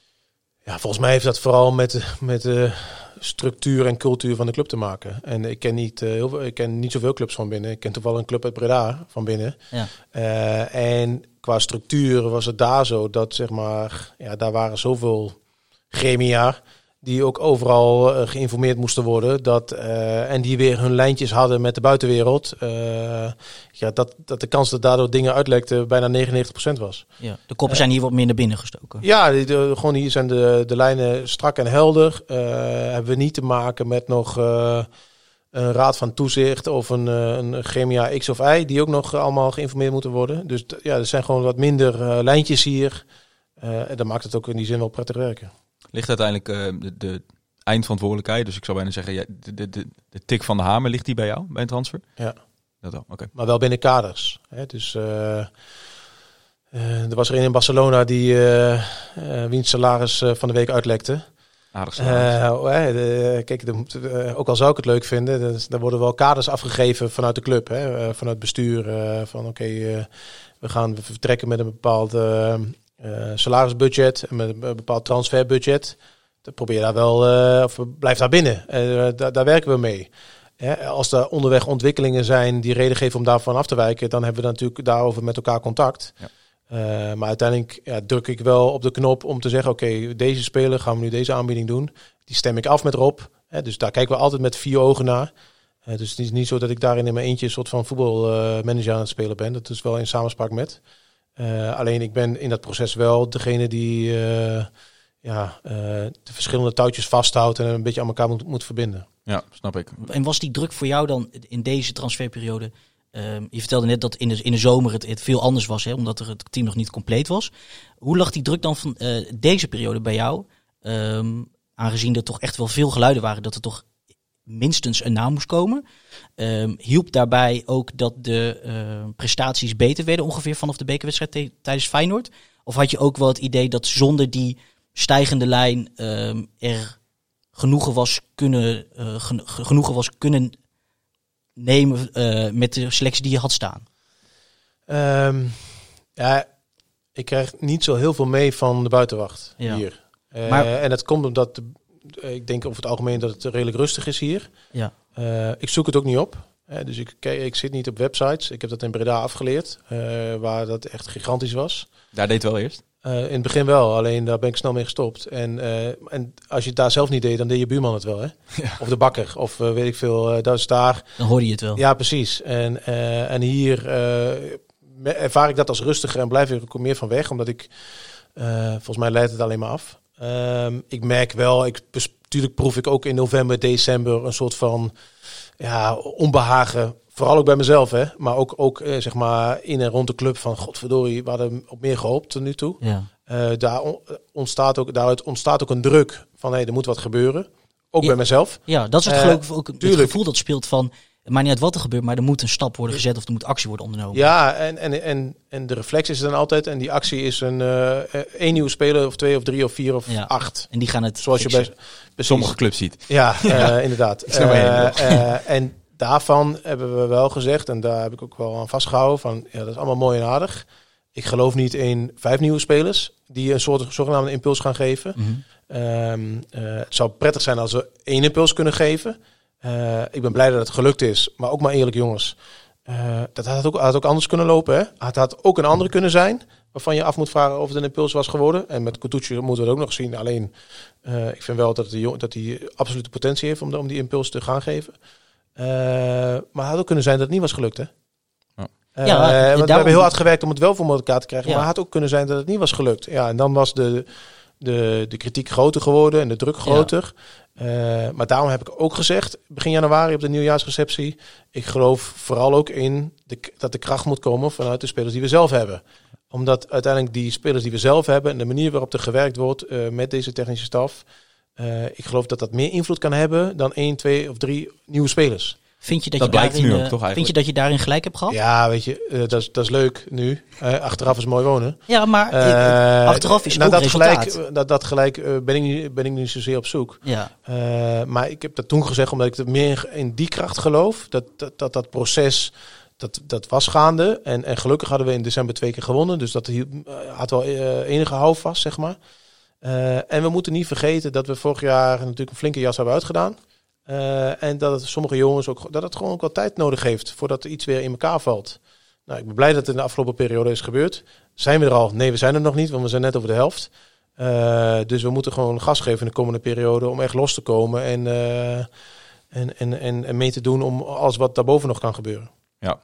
Ja, volgens mij heeft dat vooral met, met de structuur en cultuur van de club te maken. En ik ken niet, eh, heel veel, ik ken niet zoveel clubs van binnen. Ik ken toevallig een club uit Breda van binnen. Ja. Eh, en qua structuur was het daar zo dat, zeg maar, ja, daar waren zoveel gremia die ook overal eh, geïnformeerd moesten worden. Dat, eh, en die weer hun lijntjes hadden met de buitenwereld. Eh, ja, dat, dat de kans dat daardoor dingen uitlekten bijna 99% was. Ja. De koppen zijn hier wat meer naar binnen gestoken. Ja, die- de, gewoon hier zijn de, de lijnen strak en helder. Hebben we niet te maken met nog een raad van toezicht of een, een Chemia X of Y, die ook nog allemaal geïnformeerd moeten worden. Dus ja, er zijn gewoon wat minder lijntjes hier. En dat maakt het ook in die zin wel prettig werken. Ligt uiteindelijk eh, de, de eindverantwoordelijkheid, dus ik zou bijna zeggen, ja, de, de, de, de tik van de hamer ligt die bij jou, bij een transfer? Ja. Dat wel, oké. Maar wel binnen kaders. Hè? Dus eh, eh, er was er een in Barcelona die eh, wiens salaris van de week uitlekte. Aardig salaris. Oh, kijk, de, ook al zou ik het leuk vinden, dus, er worden wel kaders afgegeven vanuit de club, hè, vanuit het bestuur. van oké, we gaan we vertrekken met een bepaald salarisbudget en met een bepaald transferbudget. Dan probeer daar wel, eh, of blijf daar binnen. Eh, daar, daar werken we mee. Als er onderweg ontwikkelingen zijn die reden geven om daarvan af te wijken, dan hebben we natuurlijk daarover met elkaar contact. Ja. Eh, maar uiteindelijk ja, druk ik wel op de knop om te zeggen: oké, deze speler gaan we nu deze aanbieding doen. Die stem ik af met Rob. Dus daar kijken we altijd met vier ogen naar. Eh, dus het is niet zo dat ik daarin in mijn eentje een soort van voetbalmanager aan het spelen ben. Dat is wel in samenspraak met. Eh, alleen ik ben in dat proces wel degene die eh, ja, eh, de verschillende touwtjes vasthoudt en een beetje aan elkaar moet, moet verbinden. Ja, snap ik. En was die druk voor jou dan in deze transferperiode? Ehm, je vertelde net dat in de, in de zomer het, het veel anders was, hè, omdat er het team nog niet compleet was. Hoe lag die druk dan van eh, deze periode bij jou? Ehm, aangezien er toch echt wel veel geluiden waren dat er toch minstens een naam moest komen. Ehm, hielp daarbij ook dat de eh, prestaties beter werden ongeveer vanaf de bekerwedstrijd tijdens Feyenoord? Of had je ook wel het idee dat zonder die stijgende lijn ehm, er genoegen was kunnen, gen- ge- genoegen was kunnen nemen eh, met de selectie die je had staan? Ehm, ja, ik krijg niet zo heel veel mee van de buitenwacht Ja. hier. Eh, Maar- En dat komt omdat de, ik denk over het algemeen dat het redelijk rustig is hier. Ja. Eh, ik zoek het ook niet op. Eh, dus ik, ik zit niet op websites. Ik heb dat in Breda afgeleerd, eh, waar dat echt gigantisch was. Daar deed het wel eerst. Eh, in het begin wel, alleen daar ben ik snel mee gestopt. En, eh, en als je het daar zelf niet deed, dan deed je buurman het wel, hè? Of de bakker, of eh, weet ik veel. eh, dat is daar. Dan hoorde je het wel. Ja, precies. En, eh, en hier eh, ervaar ik dat als rustiger en blijf ik er ook meer van weg, omdat ik, eh, volgens mij leidt het alleen maar af. Ehm, ik merk wel, ik, natuurlijk proef ik ook in november, december een soort van ja, onbehagen. Vooral ook bij mezelf, hè. Maar ook, ook eh, zeg maar in en rond de club van, godverdorie, we hadden op meer gehoopt tot nu toe. Ja. Eh, daar on- ontstaat ook, daaruit ontstaat ook een druk van, hé, er moet wat gebeuren. Ook Ja. bij mezelf. Ja, dat is het, Eh, geloof ik ook het tuurlijk. gevoel dat speelt van... Het maakt niet uit wat er gebeurt, maar er moet een stap worden gezet of er moet actie worden ondernomen. Ja, en, en, en, en de reflex is er dan altijd. En die actie is een eh, één nieuwe speler, of twee, of drie, of vier, of Ja. acht. En die gaan het Zoals je bij, Sommige clubs ziet. Ja, eh, inderdaad. snap waar je heen Eh, wil. eh, en daarvan hebben we wel gezegd, en daar heb ik ook wel aan vastgehouden, van ja, dat is allemaal mooi en aardig. Ik geloof niet in vijf nieuwe spelers die een soort zogenaamde impuls gaan geven. Mhm. Ehm, eh, het zou prettig zijn als we één impuls kunnen geven. Eh, ik ben blij dat het gelukt is. Maar ook maar eerlijk, jongens. eh, dat had ook, had ook anders kunnen lopen. Hè? Het had ook een andere kunnen zijn. Waarvan je af moet vragen of het een impuls was geworden. En met Kutucu moeten we het ook nog zien. Alleen, eh, ik vind wel dat hij dat die absolute potentie heeft om, de- om die impuls te gaan geven. Eh, maar het had ook kunnen zijn dat het niet was gelukt. Hè? Ja. Ja, want we hebben heel hard gewerkt om het wel voor elkaar te krijgen. Ja. Maar het had ook kunnen zijn dat het niet was gelukt. Ja, en dan was de, de, de kritiek groter geworden en de druk groter. Eh, maar daarom heb ik ook gezegd, begin januari op de nieuwjaarsreceptie, ik geloof vooral ook in de, dat de kracht moet komen vanuit de spelers die we zelf hebben. Omdat uiteindelijk die spelers die we zelf hebben en de manier waarop er gewerkt wordt eh, met deze technische staf, eh, ik geloof dat dat meer invloed kan hebben dan één, twee of drie nieuwe spelers. Vind je dat, Dat je blijkt daarin, nu ook, eh, toch, eigenlijk? Vind je dat je daarin gelijk hebt gehad? Ja, weet je, eh, dat, is, dat is leuk nu. Eh, achteraf is mooi wonen. Ja, maar achteraf is nou, ook dat gelijk, dat, dat gelijk eh, ben, ik niet, ben ik niet zozeer op zoek. ja. Eh, maar ik heb dat toen gezegd omdat ik er meer in die kracht geloof. Dat dat, dat, dat proces, dat, dat was gaande. En, en gelukkig hadden we in december twee keer gewonnen. Dus dat had wel enige houvast, zeg maar. Eh, en we moeten niet vergeten dat we vorig jaar natuurlijk een flinke jas hebben uitgedaan. Eh, en dat het sommige jongens ook, dat het gewoon ook wel tijd nodig heeft voordat er iets weer in elkaar valt. Nou, ik ben blij dat het in de afgelopen periode is gebeurd. Zijn we er al? Nee, we zijn er nog niet, want we zijn net over de helft. Eh, dus we moeten gewoon gas geven in de komende periode om echt los te komen en, eh, en, en, en, en mee te doen om alles wat daarboven nog kan gebeuren. Ja.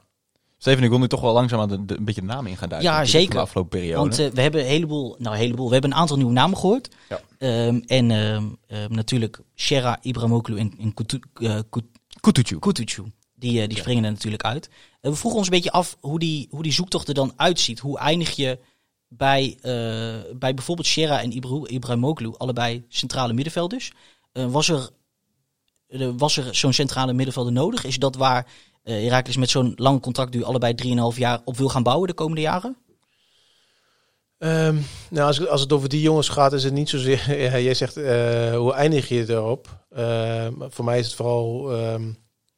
Steven, ik wil nu toch wel langzaam aan de, de- een beetje de naam in gaan duiken. Ja, zeker. De afgelopen periode. Want eh, we hebben een heleboel, nou een heleboel, we hebben een aantal nieuwe namen gehoord. Ja. Ehm, en ehm, ehm, natuurlijk Shera, Ibrahimoglu en, en Kutu- Kut- Kutucu. Kutucu. Die, eh, die springen er natuurlijk uit. We vroegen ons een beetje af hoe die, hoe die zoektocht er dan uitziet. Hoe eindig je bij, bij bijvoorbeeld Shera en Ibra- Ibrahimoglu, allebei centrale middenvelders? Was er, was er zo'n centrale middenvelder nodig? Is dat waar eh Herakles met zo'n lang contract nu allebei 3,5 jaar op wil gaan bouwen de komende jaren? Ehm, nou, als, als het over die jongens gaat, is het niet zozeer. Ja, jij zegt, eh, hoe eindig je erop? Ehm, voor mij is het vooral. ehm,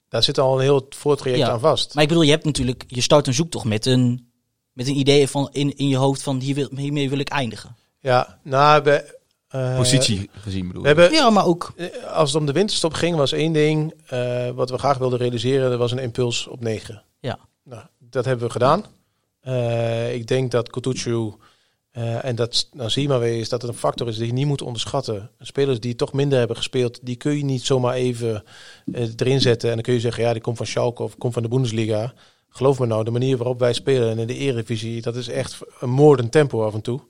daar zit al een heel voortraject Ja, aan vast. Maar ik bedoel, je hebt natuurlijk, je start een zoektocht met een, met een idee van in, in je hoofd van hier wil, hiermee wil ik eindigen. Ja, nou, we, eh, Positie gezien bedoel We ik. hebben, Ja, maar ook eh, als het om de winterstop ging, was één ding. eh, wat we graag wilden realiseren, dat was een impuls op 9. Ja. Nou, dat hebben we gedaan. Eh, ik denk dat Kutucu, eh, en dat dan zie je maar weer, is dat het een factor is die je niet moet onderschatten. Spelers die toch minder hebben gespeeld, die kun je niet zomaar even eh, erin zetten. En dan kun je zeggen, ja, die komt van Schalke of komt van de Bundesliga. Geloof me nou, de manier waarop wij spelen en in de Eredivisie, dat is echt een moordend tempo af en toe.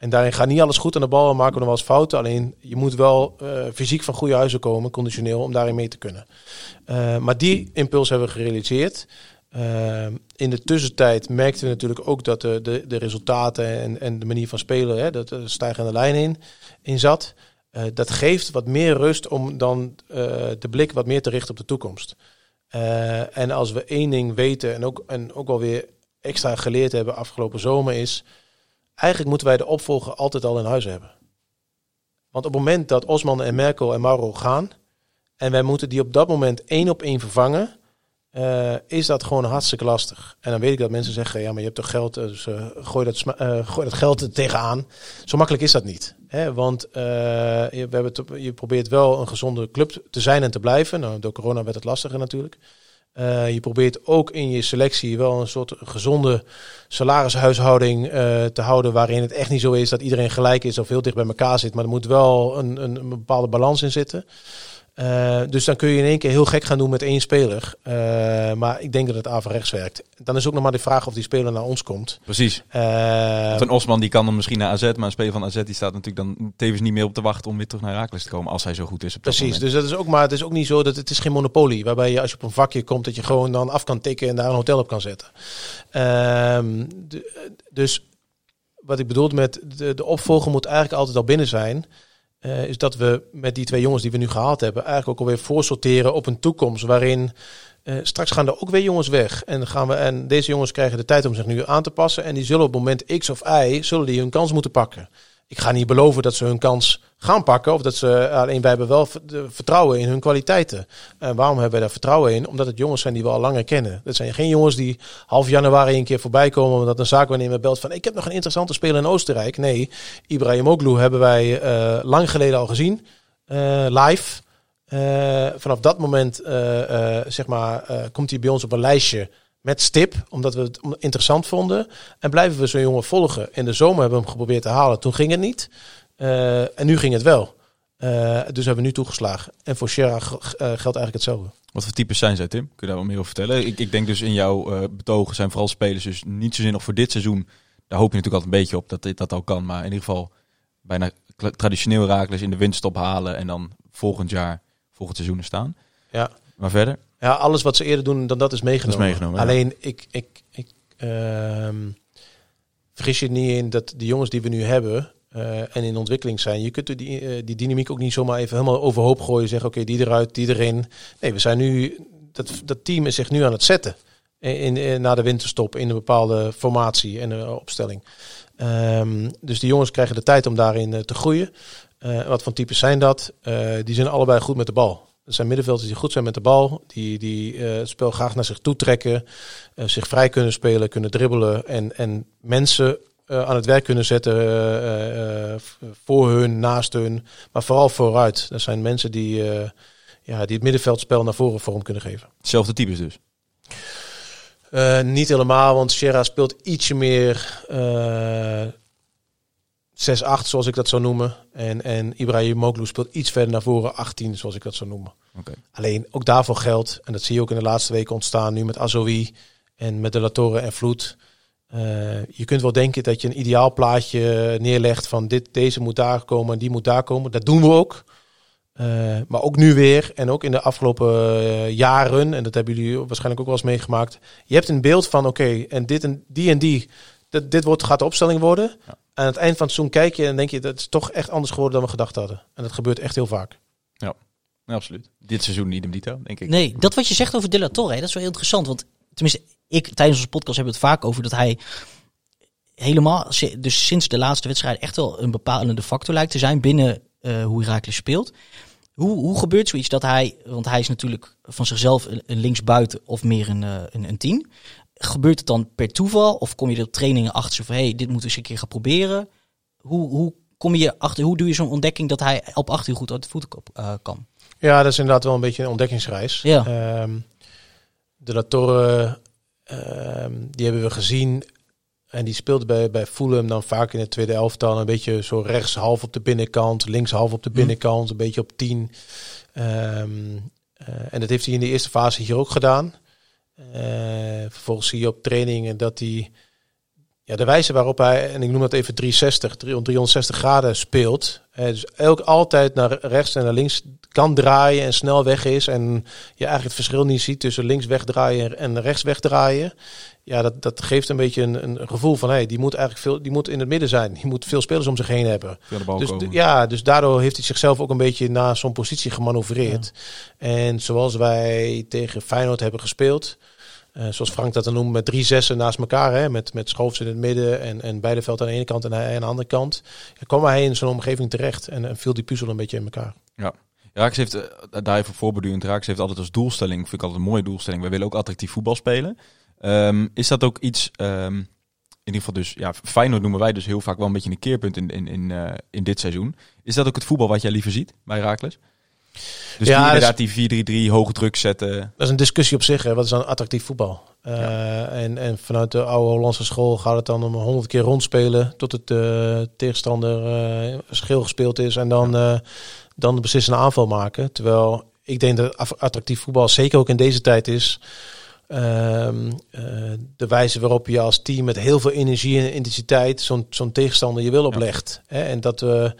En daarin gaat niet alles goed aan de bal en maken we nog wel eens fouten. Alleen je moet wel eh, fysiek van goede huizen komen, conditioneel, om daarin mee te kunnen. Eh, maar die impuls hebben we gerealiseerd. Eh, in de tussentijd merkten we natuurlijk ook dat de, de, de resultaten en, en de manier van spelen, hè, dat er stijgende lijn in, in zat. Dat geeft wat meer rust om dan de blik wat meer te richten op de toekomst. En als we één ding weten en ook, en ook wel weer extra geleerd hebben afgelopen zomer is, eigenlijk moeten wij de opvolger altijd al in huis hebben. Want op het moment dat Osman en Merkel en Mauro gaan, en wij moeten die op dat moment één op één vervangen, eh, is dat gewoon hartstikke lastig. En dan weet ik dat mensen zeggen, ja, maar je hebt toch geld, dus eh, gooi, dat eh, gooi dat geld er tegenaan. Zo makkelijk is dat niet. Hè? Want eh, je, we hebben je probeert wel een gezonde club te zijn en te blijven. Nou, door corona werd het lastiger natuurlijk. Eh, je probeert ook in je selectie wel een soort gezonde salarishuishouding eh, te houden. Waarin het echt niet zo is dat iedereen gelijk is of heel dicht bij elkaar zit. Maar er moet wel een, een, een bepaalde balans in zitten. Eh, dus dan kun je in één keer heel gek gaan doen met één speler. Eh, maar ik denk dat het averechts werkt. Dan is ook nog maar de vraag of die speler naar ons komt. Precies. Want een Osman die kan dan misschien naar AZ, maar een speler van AZ die staat natuurlijk dan tevens niet meer op te wachten om weer terug naar Herakles te komen als hij zo goed is. Op dat Precies, moment. dus dat is ook maar het is ook niet zo dat het is geen monopolie waarbij je als je op een vakje komt dat je gewoon dan af kan tikken en daar een hotel op kan zetten. Ehm, dus wat ik bedoel met de, de opvolger moet eigenlijk altijd al binnen zijn. Eh, is dat we met die twee jongens die we nu gehaald hebben, eigenlijk ook alweer voorsorteren op een toekomst waarin eh, straks gaan er ook weer jongens weg. En, gaan we, en deze jongens krijgen de tijd om zich nu aan te passen. En die zullen op moment X of Y zullen die hun kans moeten pakken. Ik ga niet beloven dat ze hun kans gaan pakken. Of dat ze alleen wij hebben wel vertrouwen in hun kwaliteiten. En waarom hebben wij daar vertrouwen in? Omdat het jongens zijn die we al langer kennen. Dat zijn geen jongens die half januari een keer voorbij komen. Omdat een zaakwaarnemer belt van ik heb nog een interessante speler in Oostenrijk. Nee, Ibrahimoglu hebben wij eh, lang geleden al gezien. eh, live. Eh, vanaf dat moment eh, eh, zeg maar, eh, komt hij bij ons op een lijstje met stip, omdat we het interessant vonden. En blijven we zo'n jongen volgen. In de zomer hebben we hem geprobeerd te halen. Toen ging het niet. Eh, en nu ging het wel. Eh, dus hebben we nu toegeslagen. En voor g- eh, geldt eigenlijk hetzelfde. Wat voor types zijn zij, Tim? Kun je daar wat meer over vertellen? Ik, ik denk dus in jouw betogen zijn vooral spelers dus niet zozeer nog voor dit seizoen. Daar hoop je natuurlijk altijd een beetje op dat dit dat al kan. Maar in ieder geval bijna traditioneel Herakles in de winststop halen en dan volgend jaar, volgend seizoen staan. Ja. Maar verder? Ja, alles wat ze eerder doen dan dat is meegenomen. Dat is meegenomen, ja. Alleen, ik, ik, ik ehm, vergis je niet in dat de jongens die we nu hebben eh, en in ontwikkeling zijn, je kunt die, eh, die dynamiek ook niet zomaar even helemaal overhoop gooien. Zeggen, oké, die eruit, die erin. Nee, we zijn nu, dat, dat team is zich nu aan het zetten. In, in, na de winterstop in een bepaalde formatie en eh, opstelling. Ehm, dus die jongens krijgen de tijd om daarin eh, te groeien. Eh, wat voor types zijn dat? Eh, die zijn allebei goed met de bal. Er zijn middenvelders die goed zijn met de bal. Die, die eh, het spel graag naar zich toe trekken. eh, zich vrij kunnen spelen, kunnen dribbelen. En, en mensen eh, aan het werk kunnen zetten voor hun, naast hun. Maar vooral vooruit. Dat zijn mensen die, ja, die het middenveldspel naar voren vorm kunnen geven. Hetzelfde types dus. Niet helemaal, want Sierra speelt ietsje meer eh 6-8, zoals ik dat zou noemen. En, en Ibrahim Moglu speelt iets verder naar voren, 18, zoals ik dat zou noemen. Alleen ook daarvoor geldt, en dat zie je ook in de laatste weken ontstaan, nu met Azoui en met de Latoren en Vloed. Eh, je kunt wel denken dat je een ideaal plaatje neerlegt van dit, deze moet daar komen en die moet daar komen. Dat doen we ook. Eh, maar ook nu weer en ook in de afgelopen eh, jaren, en dat hebben jullie waarschijnlijk ook wel eens meegemaakt. Je hebt een beeld van, oké, en dit en die en die, dit, dit wordt, gaat de opstelling worden. Ja. Aan het eind van het seizoen kijk je en denk je, dat is toch echt anders geworden dan we gedacht hadden. En dat gebeurt echt heel vaak. Ja, absoluut. Dit seizoen niet hem dito, denk ik. Nee, dat wat je zegt over De La Torre, dat is wel interessant. Want tenminste, ik tijdens onze podcast hebben we het vaak over dat hij helemaal, dus sinds de laatste wedstrijd, echt wel een bepalende factor lijkt te zijn binnen eh, hoe Herakles speelt. Hoe, hoe gebeurt zoiets dat hij, want hij is natuurlijk van zichzelf een, linksbuiten of meer een, eh, een, een tien. Gebeurt het dan per toeval of kom je er op trainingen achter van, hey, dit moeten we eens een keer gaan proberen? Hoe, hoe kom je achter, hoe doe je zo'n ontdekking dat hij op achter goed uit de voeten eh, kan? Ja, dat is inderdaad wel een beetje een ontdekkingsreis. Ja. Ehm, de La Torre, ehm, die hebben we gezien. En die speelde bij, bij Fulham dan vaak in het tweede elftal. Een beetje zo rechts half op de binnenkant, links half op de binnenkant. Een beetje op tien. Ehm, eh, en dat heeft hij in de eerste fase hier ook gedaan. Eh, vervolgens zie je op trainingen dat hij... Ja, de wijze waarop hij, en ik noem dat even 360, 360 graden speelt. Eh, dus elk altijd naar rechts en naar links kan draaien en snel weg is. En je eigenlijk het verschil niet ziet tussen links wegdraaien en rechts wegdraaien. Ja, dat, dat geeft een beetje een, een gevoel van, hey, die moet eigenlijk veel, die moet in het midden zijn. Die moet veel spelers om zich heen hebben. Dus, ja, dus daardoor heeft hij zichzelf ook een beetje naar zo'n positie gemanoeuvreerd. En zoals wij tegen Feyenoord hebben gespeeld, eh, zoals Frank dat dan noemt, met drie zessen naast elkaar, hè, met, met Schoofs in het midden en, en Beideveld aan de ene kant en hij aan de andere kant, dan kwam hij in zo'n omgeving terecht en, en viel die puzzel een beetje in elkaar. Raaks heeft, eh, daar even voorbedurend, Raaks heeft altijd als doelstelling, vind ik altijd een mooie doelstelling, wij willen ook attractief voetbal spelen. Ehm, is dat ook iets, ehm, in ieder geval dus, ja, Feyenoord noemen wij dus heel vaak wel een beetje een keerpunt in, in, in, eh, in dit seizoen. Is dat ook het voetbal wat jij liever ziet bij Raakles? Dus Ja, die, dat inderdaad die 4-3-3, hoge druk zetten. Dat is een discussie op zich, hè. wat is dan attractief voetbal? Eh, en, en vanuit de oude Hollandse school gaat het dan om honderd keer rondspelen tot het eh, tegenstander eh schil gespeeld is en dan, eh, dan de beslissende aanval maken. Terwijl ik denk dat attractief voetbal zeker ook in deze tijd is. ehm, eh, de wijze waarop je als team met heel veel energie en intensiteit zo'n zo'n tegenstander je wil oplegt. Hè? En dat we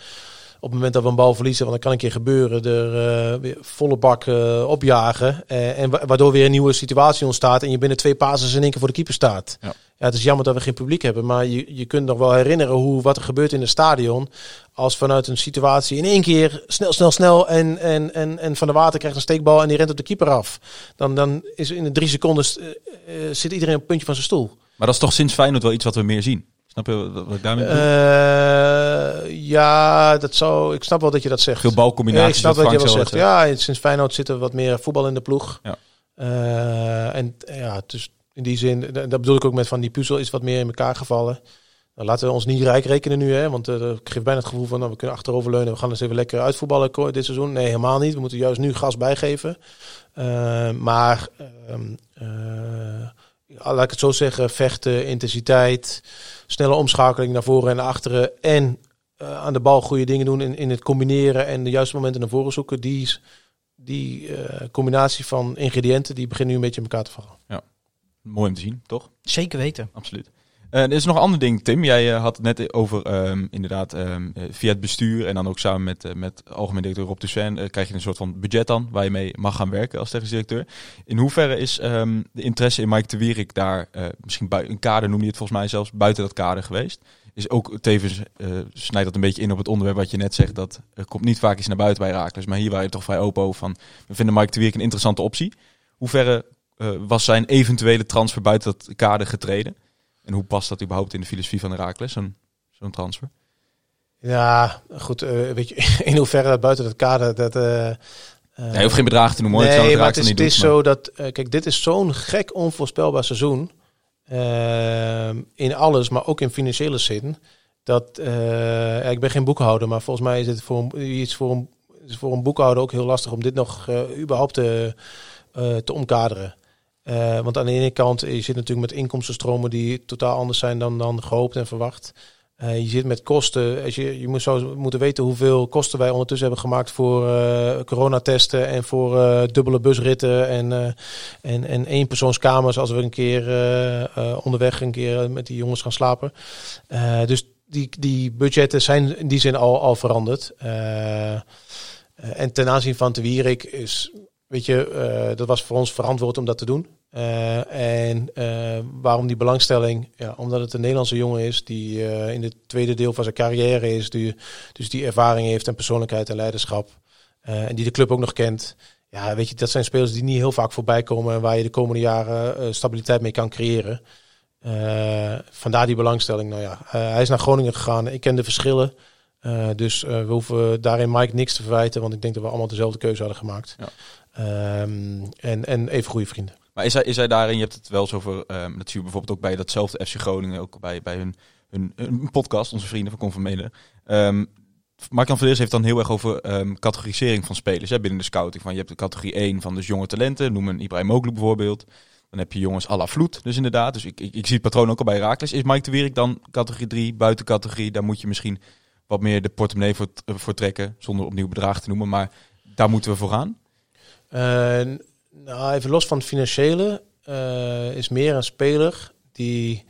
op het moment dat we een bal verliezen, want dat kan een keer gebeuren, er eh, weer volle bak eh, opjagen. eh, en wa- waardoor weer een nieuwe situatie ontstaat en je binnen twee passes in één keer voor de keeper staat. Ja. Ja. het is jammer dat we geen publiek hebben, maar je, je kunt nog wel herinneren hoe wat er gebeurt in het stadion. Als vanuit een situatie in één keer snel, snel, snel en, en, en, en Van de Water krijgt een steekbal en die rent op de keeper af. Dan, dan is in de drie seconden zit iedereen op het puntje van zijn stoel. Maar dat is toch sinds Feyenoord wel iets wat we meer zien. Snap je wat ik daarmee bedoel? Eh, ja, dat zou, ik snap wel dat je dat zegt. Veel Ja, balcombinaties. ik snap wat je wel zegt. Ja, sinds Feyenoord zit er wat meer voetbal in de ploeg. Ja. Eh, en ja, dus in die zin, da- dat bedoel ik ook met van die puzzel is wat meer in elkaar gevallen. Nou, laten we ons niet rijk rekenen nu, hè, want eh ik geef bijna het gevoel van nou, we kunnen achteroverleunen. We gaan eens even lekker uitvoetballen dit seizoen. Nee, helemaal niet. We moeten juist nu gas bijgeven. Eh, maar ehm, eh, ja, laat ik het zo zeggen, vechten, intensiteit, snelle omschakeling naar voren en naar achteren en eh, aan de bal goede dingen doen in, in het combineren en de juiste momenten naar voren zoeken. Die, die eh, combinatie van ingrediënten, die begint nu een beetje in elkaar te vallen. Mooi om te zien, toch? Zeker weten. Absoluut. Eh, er is nog een ander ding, Tim. Jij eh, had het net over, ehm, inderdaad, ehm, eh, via het bestuur en dan ook samen met, met algemeen directeur Rob Toussaint krijg je een soort van budget dan waar je mee mag gaan werken als technisch directeur. In hoeverre is ehm, de interesse in Mike de Wierik daar, misschien een kader noem je het volgens mij zelfs, buiten dat kader geweest? Is ook tevens, snijdt dat een beetje in op het onderwerp wat je net zegt, dat er komt niet vaak iets naar buiten bij Raakles, maar hier waren je toch vrij open over van, we vinden Mike de Wierik een interessante optie. Hoeverre was zijn eventuele transfer buiten dat kader getreden? En hoe past dat überhaupt in de filosofie van Herakles, zo'n zo'n transfer? Ja, goed. eh, weet je, in hoeverre dat buiten het kader dat. eh, eh, je hoeft geen bedragen te noemen, Nee, het maar het is, niet het is zo dat, eh, kijk, dit is zo'n gek onvoorspelbaar seizoen. In alles, maar ook in financiële zin. Dat, eh, ik ben geen boekhouder, maar volgens mij is het voor een, iets voor een, is voor een boekhouder ook heel lastig om dit nog eh, überhaupt te, eh, te omkaderen. Eh, want aan de ene kant, je zit natuurlijk met inkomstenstromen die totaal anders zijn dan, dan gehoopt en verwacht. Eh, je zit met kosten. Als je, je moet zo moeten weten hoeveel kosten wij ondertussen hebben gemaakt voor eh, coronatesten en voor eh, dubbele busritten en, eh en, en eenpersoonskamers als we een keer eh, eh, onderweg een keer met die jongens gaan slapen. Eh, dus die, die budgetten zijn in die zin al, al veranderd. Eh, Eh, en ten aanzien van Te Wierik is, weet je, eh, dat was voor ons verantwoord om dat te doen. Eh, en eh, waarom die belangstelling? Ja, omdat het een Nederlandse jongen is die in het tweede deel van zijn carrière is. Die, dus die ervaring heeft en persoonlijkheid en leiderschap. En die de club ook nog kent. Ja, weet je, dat zijn spelers die niet heel vaak voorbij komen. En waar je de komende jaren stabiliteit mee kan creëren. Vandaar die belangstelling. Nou ja, hij is naar Groningen gegaan. Ik ken de verschillen. Dus we hoeven daarin Mike niks te verwijten. Want ik denk dat we allemaal dezelfde keuze hadden gemaakt. Ja. Ehm, en, en even goede vrienden. Maar is hij, is hij daarin, je hebt het wel eens over, ehm, dat zie je bijvoorbeeld ook bij datzelfde FC Groningen, ook bij, bij hun, hun, podcast, onze vrienden van Conformelen. Um, Mark-Jan Verleers heeft dan heel erg over ehm, categorisering van spelers hè, binnen de scouting. Van, je hebt de categorie 1 van dus jonge talenten, noem een Ibrahim Moglu bijvoorbeeld. Dan heb je jongens à la Vloed, dus inderdaad. Dus ik, ik, zie het patroon ook al bij Raakles. Is Mike de Wierik dan categorie 3, buiten categorie? Daar moet je misschien wat meer de portemonnee voor, voor trekken, zonder opnieuw bedrag te noemen. Maar daar moeten we voor gaan. Eh, nou, even los van het financiële, eh, is meer een speler die.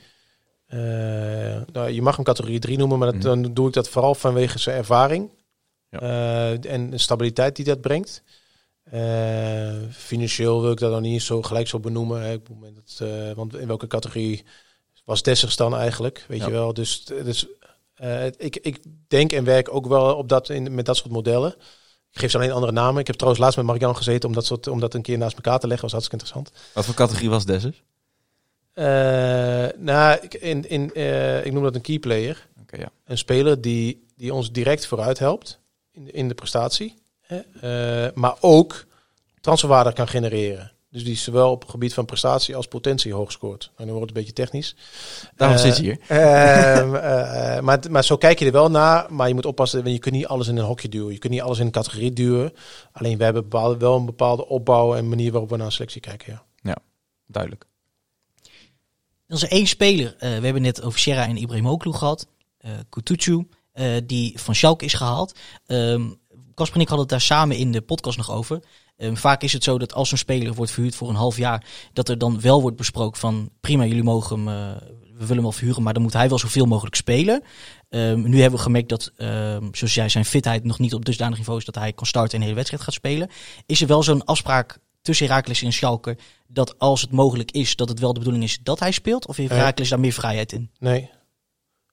eh, nou, je mag hem categorie 3 noemen, maar dat, dan doe ik dat vooral vanwege zijn ervaring Ja. En de stabiliteit die dat brengt. Financieel wil ik dat dan niet zo gelijk zo benoemen. Hè. Ik bedoel, dat, eh, want in welke categorie was Dessers dan eigenlijk? Weet Ja. je wel. Dus, dus ik, ik denk en werk ook wel op dat, in, met dat soort modellen. Ik geef ze alleen andere namen. Ik heb trouwens laatst met Marian gezeten om dat, soort, om dat een keer naast elkaar te leggen. was hartstikke interessant. Wat voor categorie was Dessers? Eh, nou, ik, in, in, eh, ik noem dat een key player. Ja. Een speler die, die ons direct vooruit helpt in de, in de prestatie. Hè? Eh, maar ook transferwaarde kan genereren. Dus die zowel op het gebied van prestatie als potentie hoog scoort. En dan wordt het een beetje technisch. Daarom Eh, zit je hier. ehm, eh, eh, maar, maar zo kijk je er wel naar. Maar je moet oppassen, want je kunt niet alles in een hokje duwen. Je kunt niet alles in een categorie duwen. Alleen we hebben bepaalde, wel een bepaalde opbouw en manier waarop we naar een selectie kijken. Ja. Duidelijk. Er is er één speler. eh, we hebben net over Sierra en Ibrahimoglu gehad. eh Kutucu, eh, die van Schalke is gehaald. Ehm Casper en ik hadden het daar samen in de podcast nog over. Ehm, vaak is het zo dat als een speler wordt verhuurd voor een half jaar, dat er dan wel wordt besproken van prima, jullie mogen hem, eh, we willen hem wel verhuren, maar dan moet hij wel zoveel mogelijk spelen. Ehm, nu hebben we gemerkt dat, ehm, zoals jij, zijn fitheid nog niet op dusdanig niveau is dat hij kan starten en een hele wedstrijd gaat spelen. Is er wel zo'n afspraak tussen Herakles en Schalke dat als het mogelijk is, dat het wel de bedoeling is dat hij speelt? Of heeft Nee. Herakles daar meer vrijheid in? Nee,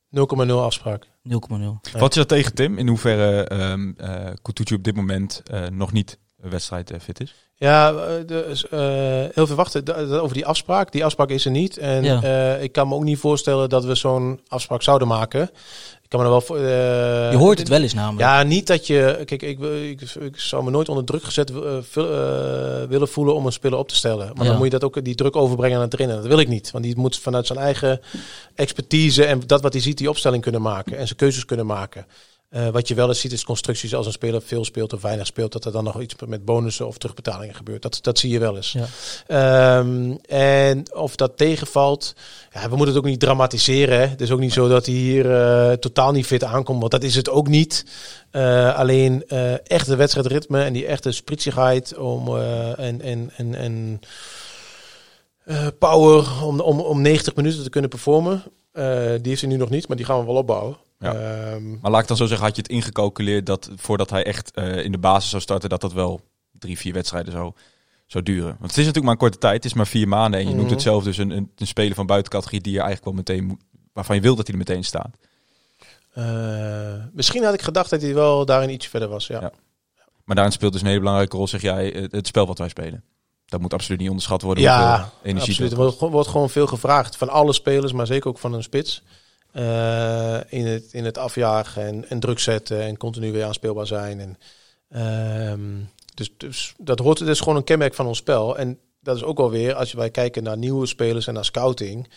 0,0 afspraak. 0,0. Wat is dat tegen Tim? In hoeverre ehm eh Kutucu op dit moment eh, nog niet wedstrijd eh, fit is? Ja, eh, dus, eh, heel veel wachten over die afspraak. Die afspraak is er niet. En Ja. eh, ik kan me ook niet voorstellen dat we zo'n afspraak zouden maken. Ik kan me er wel voor. Je hoort het wel eens namelijk. Ja, niet dat je. Kijk, ik, ik, ik zou me nooit onder druk gezet willen voelen om een speler op te stellen. Maar Ja. dan moet je dat ook die druk overbrengen aan het trainer. Dat wil ik niet. Want die moet vanuit zijn eigen expertise en dat wat hij ziet, die opstelling kunnen maken en zijn keuzes kunnen maken. Eh, wat je wel eens ziet is constructies als een speler veel speelt of weinig speelt, dat er dan nog iets met bonussen of terugbetalingen gebeurt. Dat, dat zie je wel eens. Ja. Ehm, en of dat tegenvalt, ja, we moeten het ook niet dramatiseren. Hè. Het is ook niet zo dat hij hier eh, totaal niet fit aankomt, want dat is het ook niet. Eh, alleen echte wedstrijdritme en die echte spritsigheid om, en, en, en, en power om, om, om 90 minuten te kunnen performen. die heeft hij nu nog niet, maar die gaan we wel opbouwen. Ja. Ehm, Maar laat ik dan zo zeggen, had je het ingecalculeerd dat voordat hij echt eh, in de basis zou starten, dat dat wel drie, vier wedstrijden zou, zou duren? Want het is natuurlijk maar een korte tijd, het is maar vier maanden. En je noemt Mhm. het zelf dus een, een, een speler van buitencategorie die je eigenlijk wel meteen moet, waarvan je wil dat hij er meteen staat. eh, misschien had ik gedacht dat hij wel daarin iets verder was. Ja. Ja. Maar daarin speelt dus een hele belangrijke rol, zeg jij, het, spel wat wij spelen. Dat moet absoluut niet onderschat worden. Ja, energie absoluut. Er wordt, gewoon- wordt gewoon veel gevraagd van alle spelers, maar zeker ook van een spits. Eh, in, het, in het afjagen en, en druk zetten en continu weer aanspeelbaar zijn. En, ehm, dus, dus dat hoort, dat is gewoon een kenmerk van ons spel. En dat is ook wel weer, als wij kijken naar nieuwe spelers en naar scouting,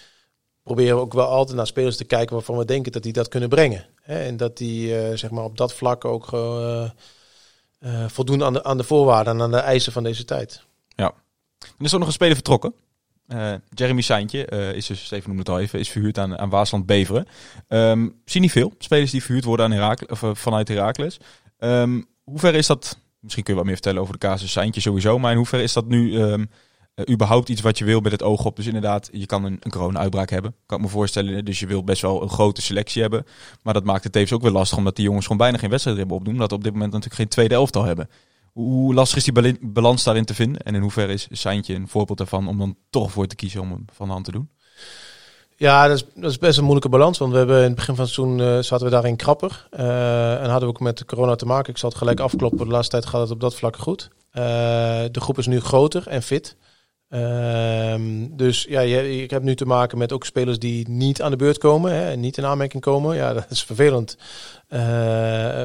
proberen we ook wel altijd naar spelers te kijken waarvan we denken dat die dat kunnen brengen. En dat die eh, zeg maar op dat vlak ook eh, voldoen aan de, aan de voorwaarden en aan de eisen van deze tijd. Er is ook nog een speler vertrokken. Eh, Jeremy Seintje eh, is dus, Steven noemde het al even, is verhuurd aan, aan Waasland Beveren. Ehm zie niet veel spelers die verhuurd worden aan Herakles, of, eh, vanuit Herakles. Ehm hoe ver is dat, misschien kun je wat meer vertellen over de casus Seintje sowieso, maar in hoeverre is dat nu ehm, Eh, überhaupt iets wat je wil met het oog op. Dus inderdaad, je kan een, een corona-uitbraak hebben. Kan ik me voorstellen. Dus je wil best wel een grote selectie hebben. Maar dat maakt het tevens ook weer lastig. Omdat die jongens gewoon bijna geen wedstrijd hebben opdoen. Omdat we op dit moment natuurlijk geen tweede elftal hebben. Hoe, lastig is die balans daarin te vinden? En in hoeverre is Seintje een voorbeeld daarvan om dan toch voor te kiezen om hem van de hand te doen? Ja, dat is, dat is best een moeilijke balans. Want we hebben in het begin van het seizoen eh, zaten we daarin krapper. Eh, en hadden we ook met corona te maken. Ik zal het gelijk afkloppen. De laatste tijd gaat het op dat vlak goed. Eh, de groep is nu groter en fit. Ehm, dus ja, ik heb nu te maken met ook spelers die niet aan de beurt komen. Hè, en niet in aanmerking komen. Ja, dat is vervelend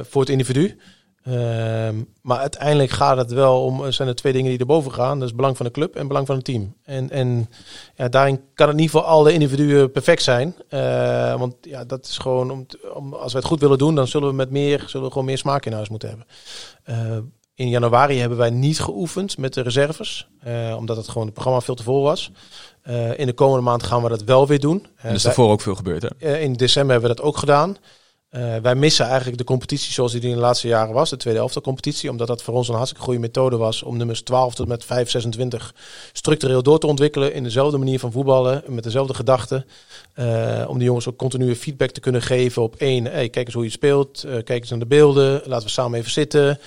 voor het individu. Ehm, maar uiteindelijk gaat het wel om, er zijn er twee dingen die erboven gaan. Dat is belang van de club en belang van het team. En, en ja, daarin kan het niet voor alle individuen perfect zijn. Eh, want ja, dat is gewoon, om, als we het goed willen doen, dan zullen we met meer, zullen we gewoon meer smaak in huis moeten hebben. Eh, in januari hebben wij niet geoefend met de reserves, eh, omdat het gewoon het programma veel te vol was. Eh, in de komende maand gaan we dat wel weer doen. En Eh, er is daarvoor ook veel gebeurd, hè? eh, in december hebben we dat ook gedaan. Eh, wij missen eigenlijk de competitie zoals die in de laatste jaren was, de tweede elftal competitie, omdat dat voor ons een hartstikke goede methode was om nummers 12 tot met 5, 26 structureel door te ontwikkelen in dezelfde manier van voetballen, met dezelfde gedachten. Eh, om de jongens ook continue feedback te kunnen geven op één, hey, kijk eens hoe je speelt, eh, kijk eens naar de beelden, laten we samen even zitten,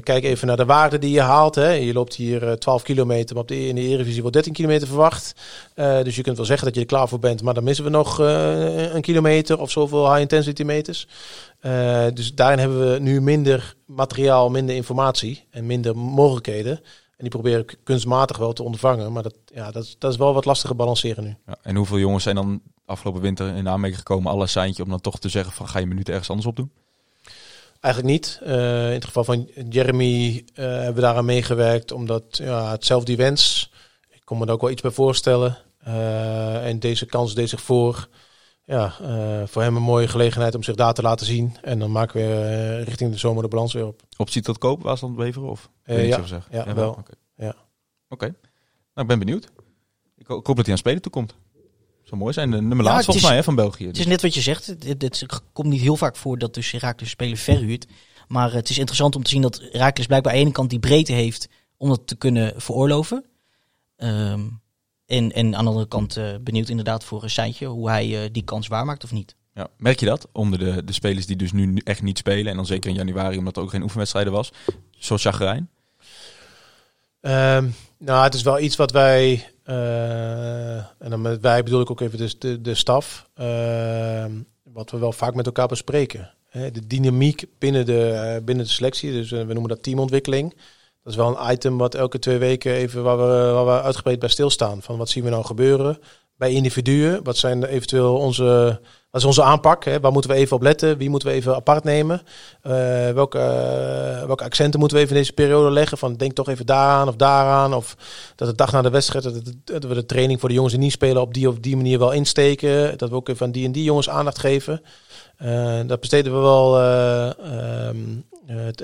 kijk even naar de waarde die je haalt. Hè. Je loopt hier eh, 12 kilometer, maar op de, in de Eredivisie wordt 13 kilometer verwacht. Eh, dus je kunt wel zeggen dat je er klaar voor bent, maar dan missen we nog eh, een kilometer of zoveel high intensity meters. Eh, dus daarin hebben we nu minder materiaal, minder informatie en minder mogelijkheden. En die proberen ik kunstmatig wel te ondervangen, maar dat, ja, dat, is, dat is wel wat lastiger balanceren nu. Ja, en hoeveel jongens zijn dan afgelopen winter in aanmerking gekomen, alle Seintje, om dan toch te zeggen van ga je minuten ergens anders op doen? Eigenlijk niet. Eh, in het geval van Jeremy eh, hebben we daaraan meegewerkt, omdat ja, hetzelfde die wens. Ik kon me er ook wel iets bij voorstellen. Eh, en deze kans deed zich voor. Ja, voor hem een mooie gelegenheid om zich daar te laten zien. En dan maken we richting de zomer de balans weer op. Optie tot koop, Waasland Beveren? Of? Ja, zeggen? ja, wel. Oké. Ja. Oké. Nou, ik ben benieuwd. Ik, ho- ik hoop dat hij aan spelen toekomt. Zou mooi zijn. De nummer het volgens mij hè, van België. Het is net wat je zegt. Het, komt niet heel vaak voor dat dus Herakles spelen verhuurt. Maar het is interessant om te zien dat Herakles blijkbaar aan de ene kant die breedte heeft om dat te kunnen veroorloven. Ehm, en, en aan de andere kant eh, benieuwd inderdaad voor een Seintje hoe hij eh, die kans waarmaakt of niet. Ja, merk je dat? Onder de, de spelers die dus nu echt niet spelen. En dan zeker in januari, omdat er ook geen oefenwedstrijden was. Zoals Chagrijn. Ehm, nou, het is wel iets wat wij, en dan met wij bedoel ik ook even dus de, de staf, ehm, wat we wel vaak met elkaar bespreken. Hè, de dynamiek binnen de, eh, binnen de selectie, dus eh, we noemen dat teamontwikkeling. Dat is wel een item wat elke twee weken even waar we, waar we uitgebreid bij stilstaan. Van wat zien we nou gebeuren bij individuen? Wat zijn eventueel onze, wat is onze aanpak? Hè? Waar moeten we even op letten? Wie moeten we even apart nemen? Eh, welke, eh, welke accenten moeten we even in deze periode leggen? Van denk toch even daaraan of daaraan. Of dat de dag na de wedstrijd, dat, dat we de training voor de jongens die niet spelen op die of die manier wel insteken. Dat we ook even aan die en die jongens aandacht geven. Eh daar besteden we wel,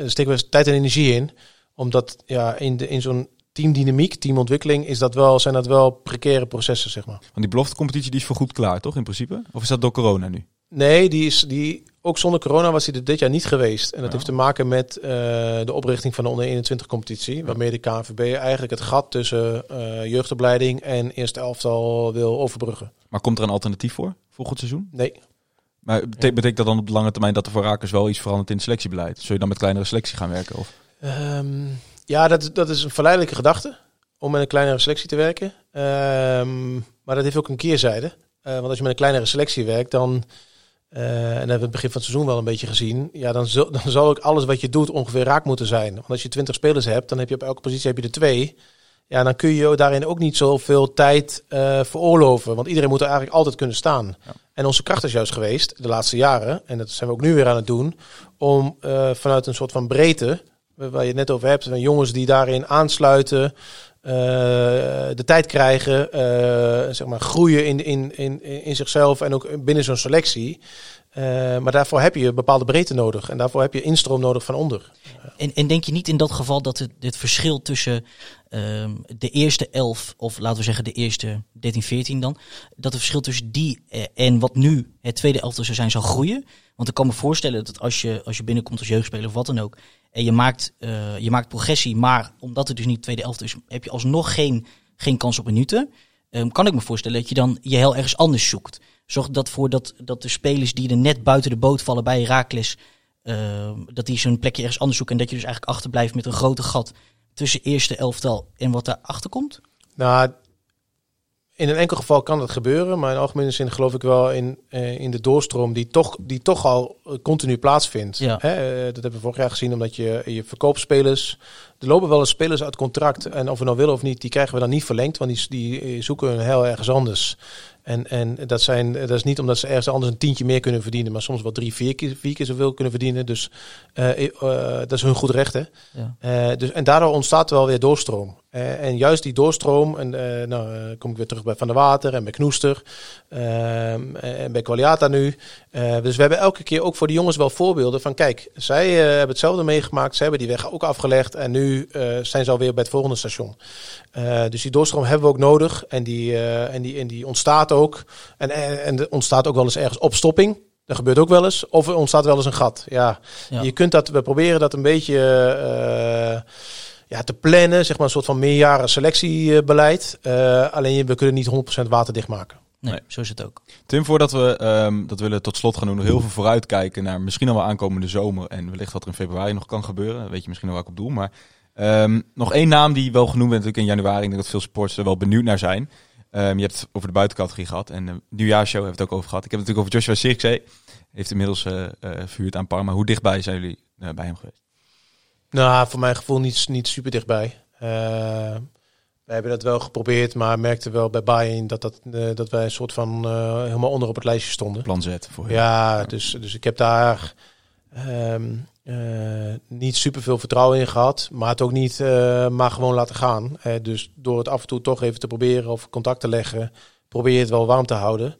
daar steken we tijd en energie in. Omdat ja, in, de, in zo'n teamdynamiek, teamontwikkeling, is dat wel, zijn dat wel precaire processen, zeg maar. Want die beloftecompetitie die is voor goed klaar, toch in principe? Of is dat door corona nu? Nee, die is, die, ook zonder corona was hij er dit jaar niet geweest. En dat Ja. heeft te maken met eh, de oprichting van de onder 21 competitie. Waarmee de KNVB eigenlijk het gat tussen eh, jeugdopleiding en eerste elftal wil overbruggen. Maar komt er een alternatief voor, volgend seizoen? Nee, Maar bete- betekent dat dan op de lange termijn dat er voor Rakers wel iets verandert in het selectiebeleid? Zul je dan met kleinere selectie gaan werken? Of? Ehm, ja, dat, dat is een verleidelijke gedachte om met een kleinere selectie te werken. Ehm, maar dat heeft ook een keerzijde. Eh, want als je met een kleinere selectie werkt, dan, eh, en dat hebben we het begin van het seizoen wel een beetje gezien, ja, dan, zal, dan zal ook alles wat je doet ongeveer raak moeten zijn. Want als je 20 spelers hebt, dan heb je op elke positie heb je er twee. Ja, dan kun je daarin ook niet zoveel tijd eh veroorloven. Want iedereen moet er eigenlijk altijd kunnen staan. Ja. En onze kracht is juist geweest de laatste jaren, en dat zijn we ook nu weer aan het doen, om vanuit een soort van breedte, waar je het net over hebt, van jongens die daarin aansluiten, eh, de tijd krijgen, eh, zeg maar groeien in, in, in, in zichzelf en ook binnen zo'n selectie. Eh, maar daarvoor heb je bepaalde breedte nodig en daarvoor heb je instroom nodig van onder. En, en denk je niet in dat geval dat het, het verschil tussen ehm, de eerste elf, of laten we zeggen de eerste 13, 14 dan, dat het verschil tussen die eh, en wat nu het tweede elftal zou zijn, zal groeien? Want ik kan me voorstellen dat als je, als je binnenkomt als jeugdspeler of wat dan ook, en je maakt, eh, je maakt progressie, maar omdat het dus niet tweede elftal is, heb je alsnog geen geen kans op minuten. Ehm, kan ik me voorstellen dat je dan je heel ergens anders zoekt. Zorg dat voor dat, dat de spelers die er net buiten de boot vallen bij Herakles, ehm, dat die zo'n plekje ergens anders zoeken. En dat je dus eigenlijk achterblijft met een grote gat tussen eerste elftal en wat daarachter komt. Nou, in een enkel geval kan dat gebeuren, maar in algemene zin geloof ik wel in, eh, in de doorstroom die toch, die toch al eh, continu plaatsvindt. Ja. Hè, eh, dat hebben we vorig jaar gezien, omdat je, je verkoopspelers, er lopen wel eens spelers uit contract en of we nou willen of niet, die krijgen we dan niet verlengd, want die, die eh, zoeken hun heel ergens anders. En, en dat, zijn, dat is niet omdat ze ergens anders een tientje meer kunnen verdienen, maar soms wel drie, vier keer, vier keer zoveel kunnen verdienen. Dus eh, eh, dat is hun goed recht. Hè? Ja. Eh, dus, en daardoor ontstaat wel weer doorstroom. En juist die doorstroom, en nou kom ik weer terug bij Van der Water en bij Knoester ehm, en bij Qualiata nu. Dus we hebben elke keer ook voor de jongens wel voorbeelden van kijk, zij hebben hetzelfde meegemaakt, ze hebben die weg ook afgelegd en nu zijn ze alweer bij het volgende station. Dus die doorstroom hebben we ook nodig en die, en die, en die ontstaat ook. En, en, en er ontstaat ook wel eens ergens opstopping. Dat gebeurt ook wel eens. Of er ontstaat wel eens een gat. Ja, Ja. je kunt dat, we proberen dat een beetje eh, ja, te plannen, zeg maar een soort van meerjaren selectiebeleid. Eh, alleen we kunnen niet 100% waterdicht maken. Nee, Nee. zo is het ook. Tim, voordat we ehm, dat willen tot slot gaan doen, nog heel veel vooruitkijken naar misschien al wel aankomende zomer en wellicht wat er in februari nog kan gebeuren. Weet je misschien al waar ik op doel. Maar ehm, nog één naam die wel genoemd werd natuurlijk in januari. Ik denk dat veel sports er wel benieuwd naar zijn. Ehm, je hebt het over de buitencategorie gehad en de nieuwjaarshow hebben we het ook over gehad. Ik heb het natuurlijk over Joshua Sirkzee. Heeft inmiddels verhuurd aan Parma. Hoe dichtbij zijn jullie eh, bij hem geweest? Nou, voor mijn gevoel niet, niet super dichtbij. We hebben dat wel geprobeerd, maar merkten wel bij Bayern dat, dat, dat wij een soort van helemaal onder op het lijstje stonden. Plan Z voor hem. Ja, dus, dus ik heb daar ehm, eh, niet super veel vertrouwen in gehad, maar het ook niet eh, maar gewoon laten gaan. Eh, dus door het af en toe toch even te proberen of contact te leggen, probeer je het wel warm te houden.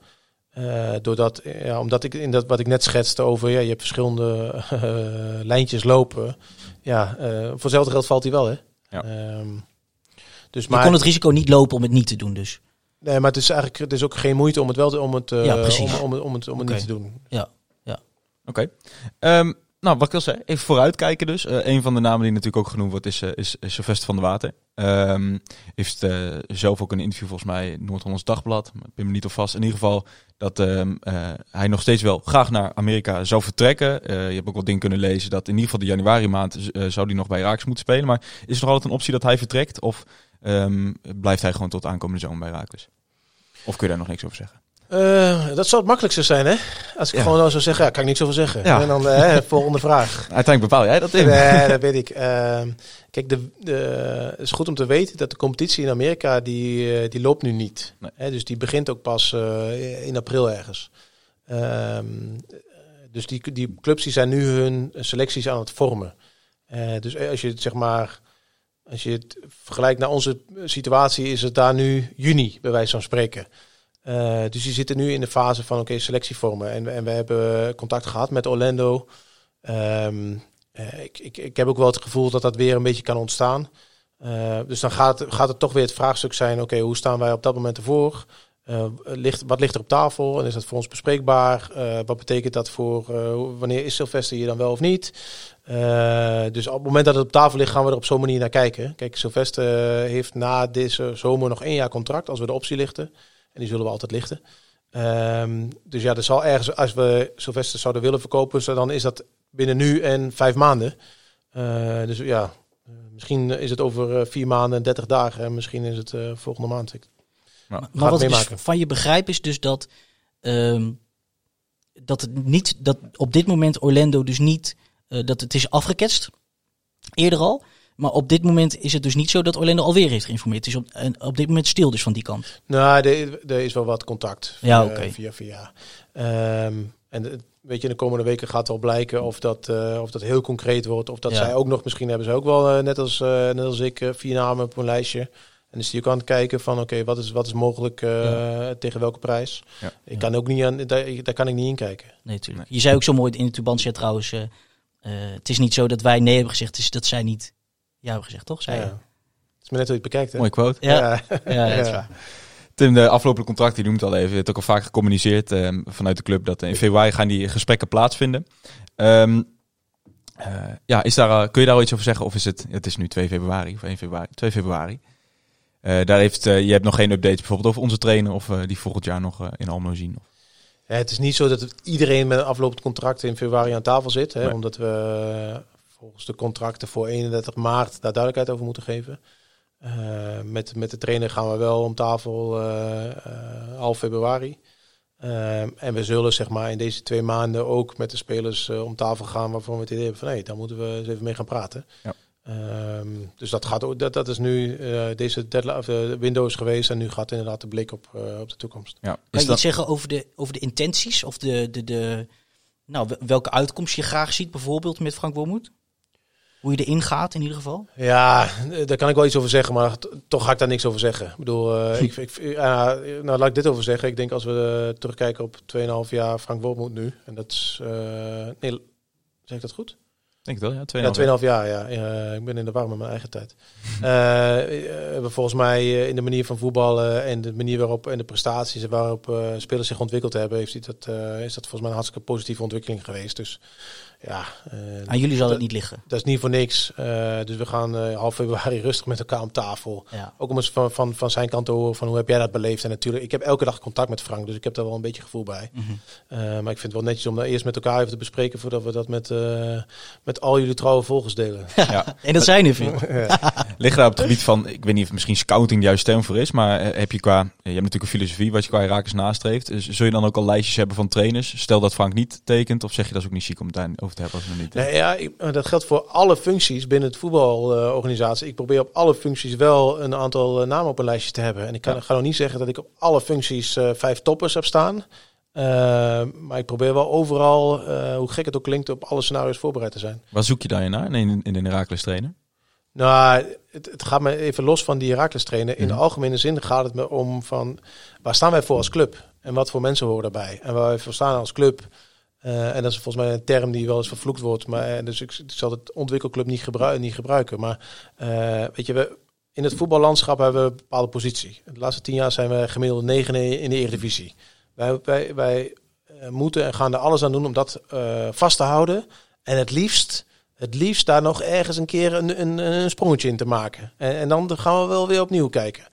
Eh, doordat, ja, omdat ik in dat wat ik net schetste over, ja, je hebt verschillende lijntjes lopen. Ja, eh, voor hetzelfde geld valt hij wel, hè? Ja. Ehm, dus Je kon het risico niet lopen om het niet te doen dus. Nee, maar het is eigenlijk het is ook geen moeite om het wel te, om het, eh, Ja, precies. om, om, het- om het, om het niet te doen. Oké. Ehm, nou, wat ik al zei, even vooruitkijken dus. Eh, een van de namen die natuurlijk ook genoemd wordt is, eh, Sylvester van der Water. Ehm, heeft eh, zelf ook een interview volgens mij in Noord-Hollands Dagblad. Ik ben me niet op vast. In ieder geval dat ehm, eh, hij nog steeds wel graag naar Amerika zou vertrekken. Je hebt ook wat dingen kunnen lezen dat in ieder geval de januari maand zou hij nog bij Raaks moeten spelen. Maar is er nog altijd een optie dat hij vertrekt? Of ehm, blijft hij gewoon tot aankomende zomer bij Raakles? Of kun je daar nog niks over zeggen? Eh, dat zou het makkelijkste zijn, hè? Als ik Ja. gewoon zou zeggen, ja, kan ik niks over zeggen. Ja. En dan eh, volgende vraag. Uiteindelijk bepaal jij dat in. Nee, dat weet ik. Ehm, kijk, de, de, het is goed om te weten dat de competitie in Amerika, die, eh, die loopt nu niet. Nee. Hè, dus die begint ook pas in april ergens. Ehm, dus die, die clubs die zijn nu hun selecties aan het vormen. Dus als je het zeg maar... Als je het vergelijkt naar onze situatie, is het daar nu juni, bij wijze van spreken. Eh, dus die zitten nu in de fase van oké, selectie vormen. En, en we hebben contact gehad met Orlando. Ehm, eh, ik, ik, ik heb ook wel het gevoel dat dat weer een beetje kan ontstaan. Eh, dus dan gaat, gaat het toch weer het vraagstuk zijn: oké, hoe staan wij op dat moment ervoor? Ligt, wat ligt er op tafel en is dat voor ons bespreekbaar? Wat betekent dat voor wanneer is Sylvester hier dan wel of niet? Dus op het moment dat het op tafel ligt, gaan we er op zo'n manier naar kijken. Kijk, Sylvester heeft na deze zomer nog één jaar contract als we de optie lichten. En die zullen we altijd lichten. Ehm, dus ja, er zal ergens, als we Sylvester zouden willen verkopen, zo dan is dat binnen nu en vijf maanden. Eh, dus ja, eh, misschien is het over eh, vier maanden en dertig dagen. En misschien is het eh, volgende maand. Ik- Maar, het wat ik dus van je begrijp is dus dat, ehm, dat het niet, dat op dit moment Orlando dus niet, eh, dat het is afgeketst. Eerder al. Maar op dit moment is het dus niet zo dat Orlando alweer heeft geïnformeerd. Het is op, op dit moment stil dus van die kant. Nou, er, er is wel wat contact. Ja, via- oké. Via, via. Ehm, en weet je, de komende weken gaat wel blijken of dat, eh, of dat heel concreet wordt. Of dat Ja. zij ook nog, misschien hebben ze ook wel, eh, net, als, eh, net als ik, vier namen op een lijstje. En dus je kan kijken van, oké, wat, is, wat is mogelijk eh, tegen welke prijs? Ja. Ik Ja. kan ook niet aan, daar, daar kan ik niet in kijken. Nee, natuurlijk. Je zei ook zo mooi in de Tubantia trouwens. het is niet zo dat wij nee hebben gezegd. Het is dat zij niet ja hebben gezegd, toch? Ja. Het is maar net hoe je het bekijkt. Hè? Mooi quote. Ja, Ja. ja, dat is Ja. waar. Tim, de aflopende contract, die noemt het al even. Je hebt ook al vaak gecommuniceerd ehm, vanuit de club dat in februari gaan die gesprekken plaatsvinden. Ehm, eh, ja, is daar, kun je daar al iets over zeggen? Of is het, het is nu 2 februari of 1 februari? 2 februari. Eh, daar heeft, eh, je hebt nog geen updates bijvoorbeeld over onze trainer of die volgend jaar nog in Almelo zien. Of- Ja, het is niet zo dat het iedereen met een aflopend contract in februari aan tafel zit. Hè, Nee. Omdat we volgens de contracten voor 31 maart daar duidelijkheid over moeten geven. Eh, met, met de trainer gaan we wel om tafel eh, eh, half februari. En we zullen zeg maar in deze twee maanden ook met de spelers om tafel gaan waarvan we het idee hebben van hé, daar moeten we eens even mee gaan praten. Ja. Ehm, dus dat, gaat, ook- dat, dat is nu eh, deze deadline, of, eh, Windows geweest en nu gaat inderdaad de blik op, eh, op de toekomst. Ja. Kan je dat, iets zeggen over de, over de intenties? Of de, de, de, nou, wel- welke uitkomst je graag ziet bijvoorbeeld met Frank Wormoed? Hoe je erin gaat in ieder geval? Ja, daar kan ik wel iets over zeggen, maar toch ga ik daar niks over zeggen. Ik bedoel, eh, ik, ik, nou laat ik dit over zeggen. Ik denk als we eh, terugkijken op 2,5 jaar Frank Wormoed nu, en dat is, eh, nee, zeg ik dat goed? denk ik wel, ja. Ja, 2,5 2,5 jaar, ja. Ja, ik ben in de war met mijn eigen tijd. We volgens mij eh, in de manier van voetballen en de manier waarop en de prestaties en waarop eh, spelers zich ontwikkeld hebben, heeft dat, eh, is dat volgens mij een hartstikke positieve ontwikkeling geweest. Dus ja, eh, Aan jullie zal het niet liggen. dat is niet voor niks. Eh, dus we gaan eh, half februari rustig met elkaar om tafel. Ja. Ook om eens van, van, van zijn kant te horen van hoe heb jij dat beleefd. En natuurlijk, ik heb elke dag contact met Frank, dus ik heb daar wel een beetje gevoel bij. Mhm. Eh, maar ik vind het wel netjes om dat eerst met elkaar even te bespreken voordat we dat met, eh, met al jullie trouwe volgers delen. Ja. En dat zijn er veel. Ligt daar op het gebied van, ik weet niet of misschien scouting de juiste term voor is, maar heb je qua, je hebt natuurlijk een filosofie wat je qua Herakles nastreeft. Dus zul je dan ook al lijstjes hebben van trainers? Stel dat Frank niet tekent, of zeg je dat is ook niet chic om het te hebben als we nog niet... Nee, ja, ik- dat geldt voor alle functies binnen het voetbalorganisatie. ik probeer op alle functies wel een aantal eh, namen op een lijstje te hebben. En ik kan, Ja. ga nog niet zeggen dat ik op alle functies eh, vijf toppers heb staan. Eh, maar ik probeer wel overal, hoe gek het ook klinkt, op alle scenario's voorbereid te zijn. Waar zoek je daar naar in, in een Herakles trainer? Nou, het, het gaat me even los van die Herakles trainer. In Mhm. de algemene zin gaat het me om van waar staan wij voor als club en wat voor mensen horen daarbij en waar wij voor staan als club. Eh, en dat is volgens mij een term die wel eens vervloekt wordt, maar eh, dus ik, zal het ontwikkelclub niet, gebruiken niet gebruiken. Maar eh, weet je, we, in het voetballandschap hebben we een bepaalde positie. De laatste tien jaar zijn we gemiddeld negen in de Eredivisie. Wij, wij, wij moeten en gaan er alles aan doen om dat vast te houden. En het liefst, het liefst daar nog ergens een keer een, een, een sprongetje in te maken. En, en dan gaan we wel weer opnieuw kijken.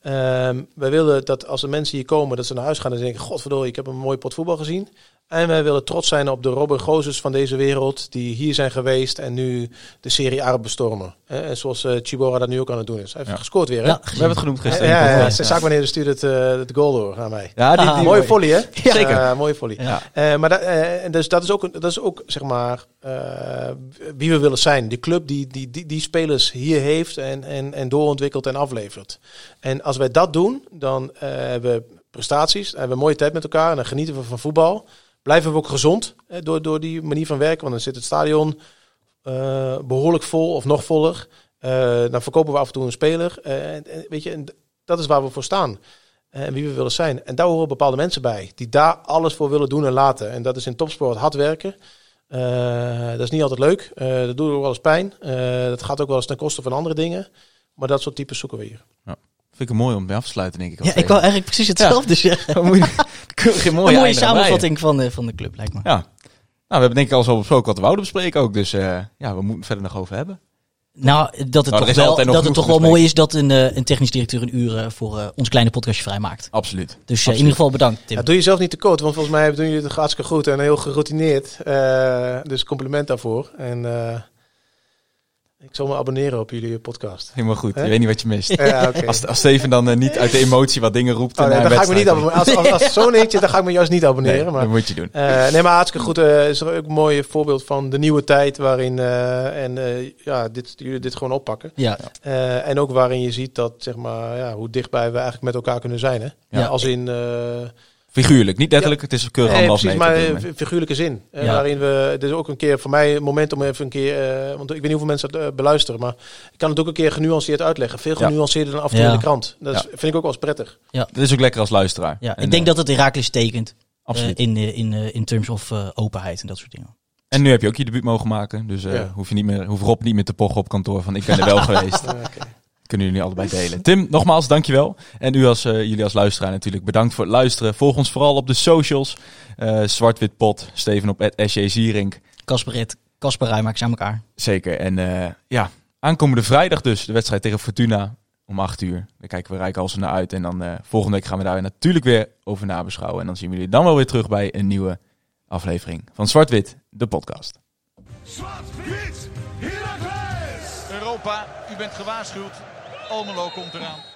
Ehm, wij willen dat als de mensen hier komen, dat ze naar huis gaan en denken: Godverdorie, ik heb een mooi pot voetbal gezien. En wij willen trots zijn op de Robin Gozes van deze wereld, die hier zijn geweest en nu de Serie A bestormen. Eh, En zoals eh Chibora dat nu ook aan het doen is. Hij heeft Ja. gescoord weer, hè? Ja, We hebben het genoemd Ja, gisteren. ja, ja, Ja, Ze zag wanneer stuurde het, eh, het goal door aan mij. Ja, die, Ah, die- mooie volley, hè? Ja. Zeker. Eh, mooie volley. Ja. Eh, maar dat, eh, dus dat is ook, een- dat is ook zeg maar, eh, wie we willen zijn. Die club die, die, die, die spelers hier heeft en, en, en doorontwikkelt en aflevert. En als wij dat doen, dan eh, hebben we prestaties, dan hebben we een mooie tijd met elkaar en dan genieten we van voetbal. Blijven we ook gezond eh, door, door die manier van werken, want dan zit het stadion eh, behoorlijk vol of nog voller. Eh, dan verkopen we af en toe een speler. Eh, en, en weet je, en dat is waar we voor staan. Eh, En wie we willen zijn. En daar horen bepaalde mensen bij. Die daar alles voor willen doen en laten. En dat is in topsport hard werken. Eh, dat is niet altijd leuk. Eh, dat doet ook wel eens pijn. Eh, dat gaat ook wel eens ten koste van andere dingen. Maar dat soort types zoeken we hier. vind ik een mooi om mee af te sluiten, denk ik. Ja, ik wou eigenlijk precies hetzelfde zeggen. Geen Een mooie, mooie einde aan samenvatting van de, van de club, lijkt me. Ja. Nou, we hebben denk ik al zo besproken wat we wouden bespreken ook. Dus eh, ja, we moeten het verder nog over hebben. Nou, dat het Nou, toch wel, dat het toch wel mooi is dat een, eh, een technisch directeur een uur eh, voor eh, ons kleine podcastje vrijmaakt. Absoluut. Dus in ieder geval bedankt, Tim. Ja, doe jezelf niet te kort. Want volgens mij doen jullie het hartstikke goed. En heel geroutineerd. Eh, dus compliment daarvoor. En eh, ik zal me abonneren op jullie podcast. Helemaal goed. Je weet niet wat je mist. Ja, oké. Als, als Steven dan eh, niet uit de emotie wat dingen roept. Oh, nee, dan ga ik me niet abonneren. Als, als, als zo'n eentje, dan ga ik me juist niet abonneren. Nee, maar, dat moet je doen. Eh, nee, maar hartstikke goed. eh is er ook een mooi voorbeeld van de nieuwe tijd waarin eh, en eh, ja, dit, jullie dit gewoon oppakken. Ja, Eh, en ook waarin je ziet dat zeg maar ja, hoe dichtbij we eigenlijk met elkaar kunnen zijn. Hè? Ja. Als in eh, Figuurlijk, niet letterlijk. Het is een keurig nee, precies, maar eh, figuurlijke zin. Eh, Ja. Waarin we, dit is ook een keer voor mij een moment om even een keer, eh, want ik weet niet hoeveel mensen het eh, beluisteren, maar ik kan het ook een keer genuanceerd uitleggen. Veel Ja. genuanceerder dan af en toe Ja. in de krant. Dat is, Ja. vind ik ook wel eens prettig. Dat is ook lekker als luisteraar. ja. En, ik denk dat het Herakles tekent. Absoluut. in, in, in terms of openheid en dat soort dingen. En nu heb je ook je debuut mogen maken. Dus eh, Ja. hoef je niet meer, hoef Rob niet meer te pochen op kantoor van ik ben er wel geweest. Oké. Kunnen jullie allebei delen. Tim, nogmaals, dankjewel. En u als, eh, jullie als luisteraar natuurlijk bedankt voor het luisteren. Volg ons vooral op de socials. Eh Zwart-Wit Pot, Steven op SJ Zierink. Kasper Rit, Kasper Rijmaak zijn elkaar. Zeker. En eh, ja, aankomende vrijdag dus de wedstrijd tegen Fortuna. om 8 uur. Daar kijken we Rijkhalsen naar uit. En dan eh, volgende week gaan we daar natuurlijk weer over nabeschouwen. En dan zien we jullie dan wel weer terug bij een nieuwe aflevering van Zwart-Wit, de podcast. Zwart-wit! Europa, u bent gewaarschuwd. Almelo komt eraan.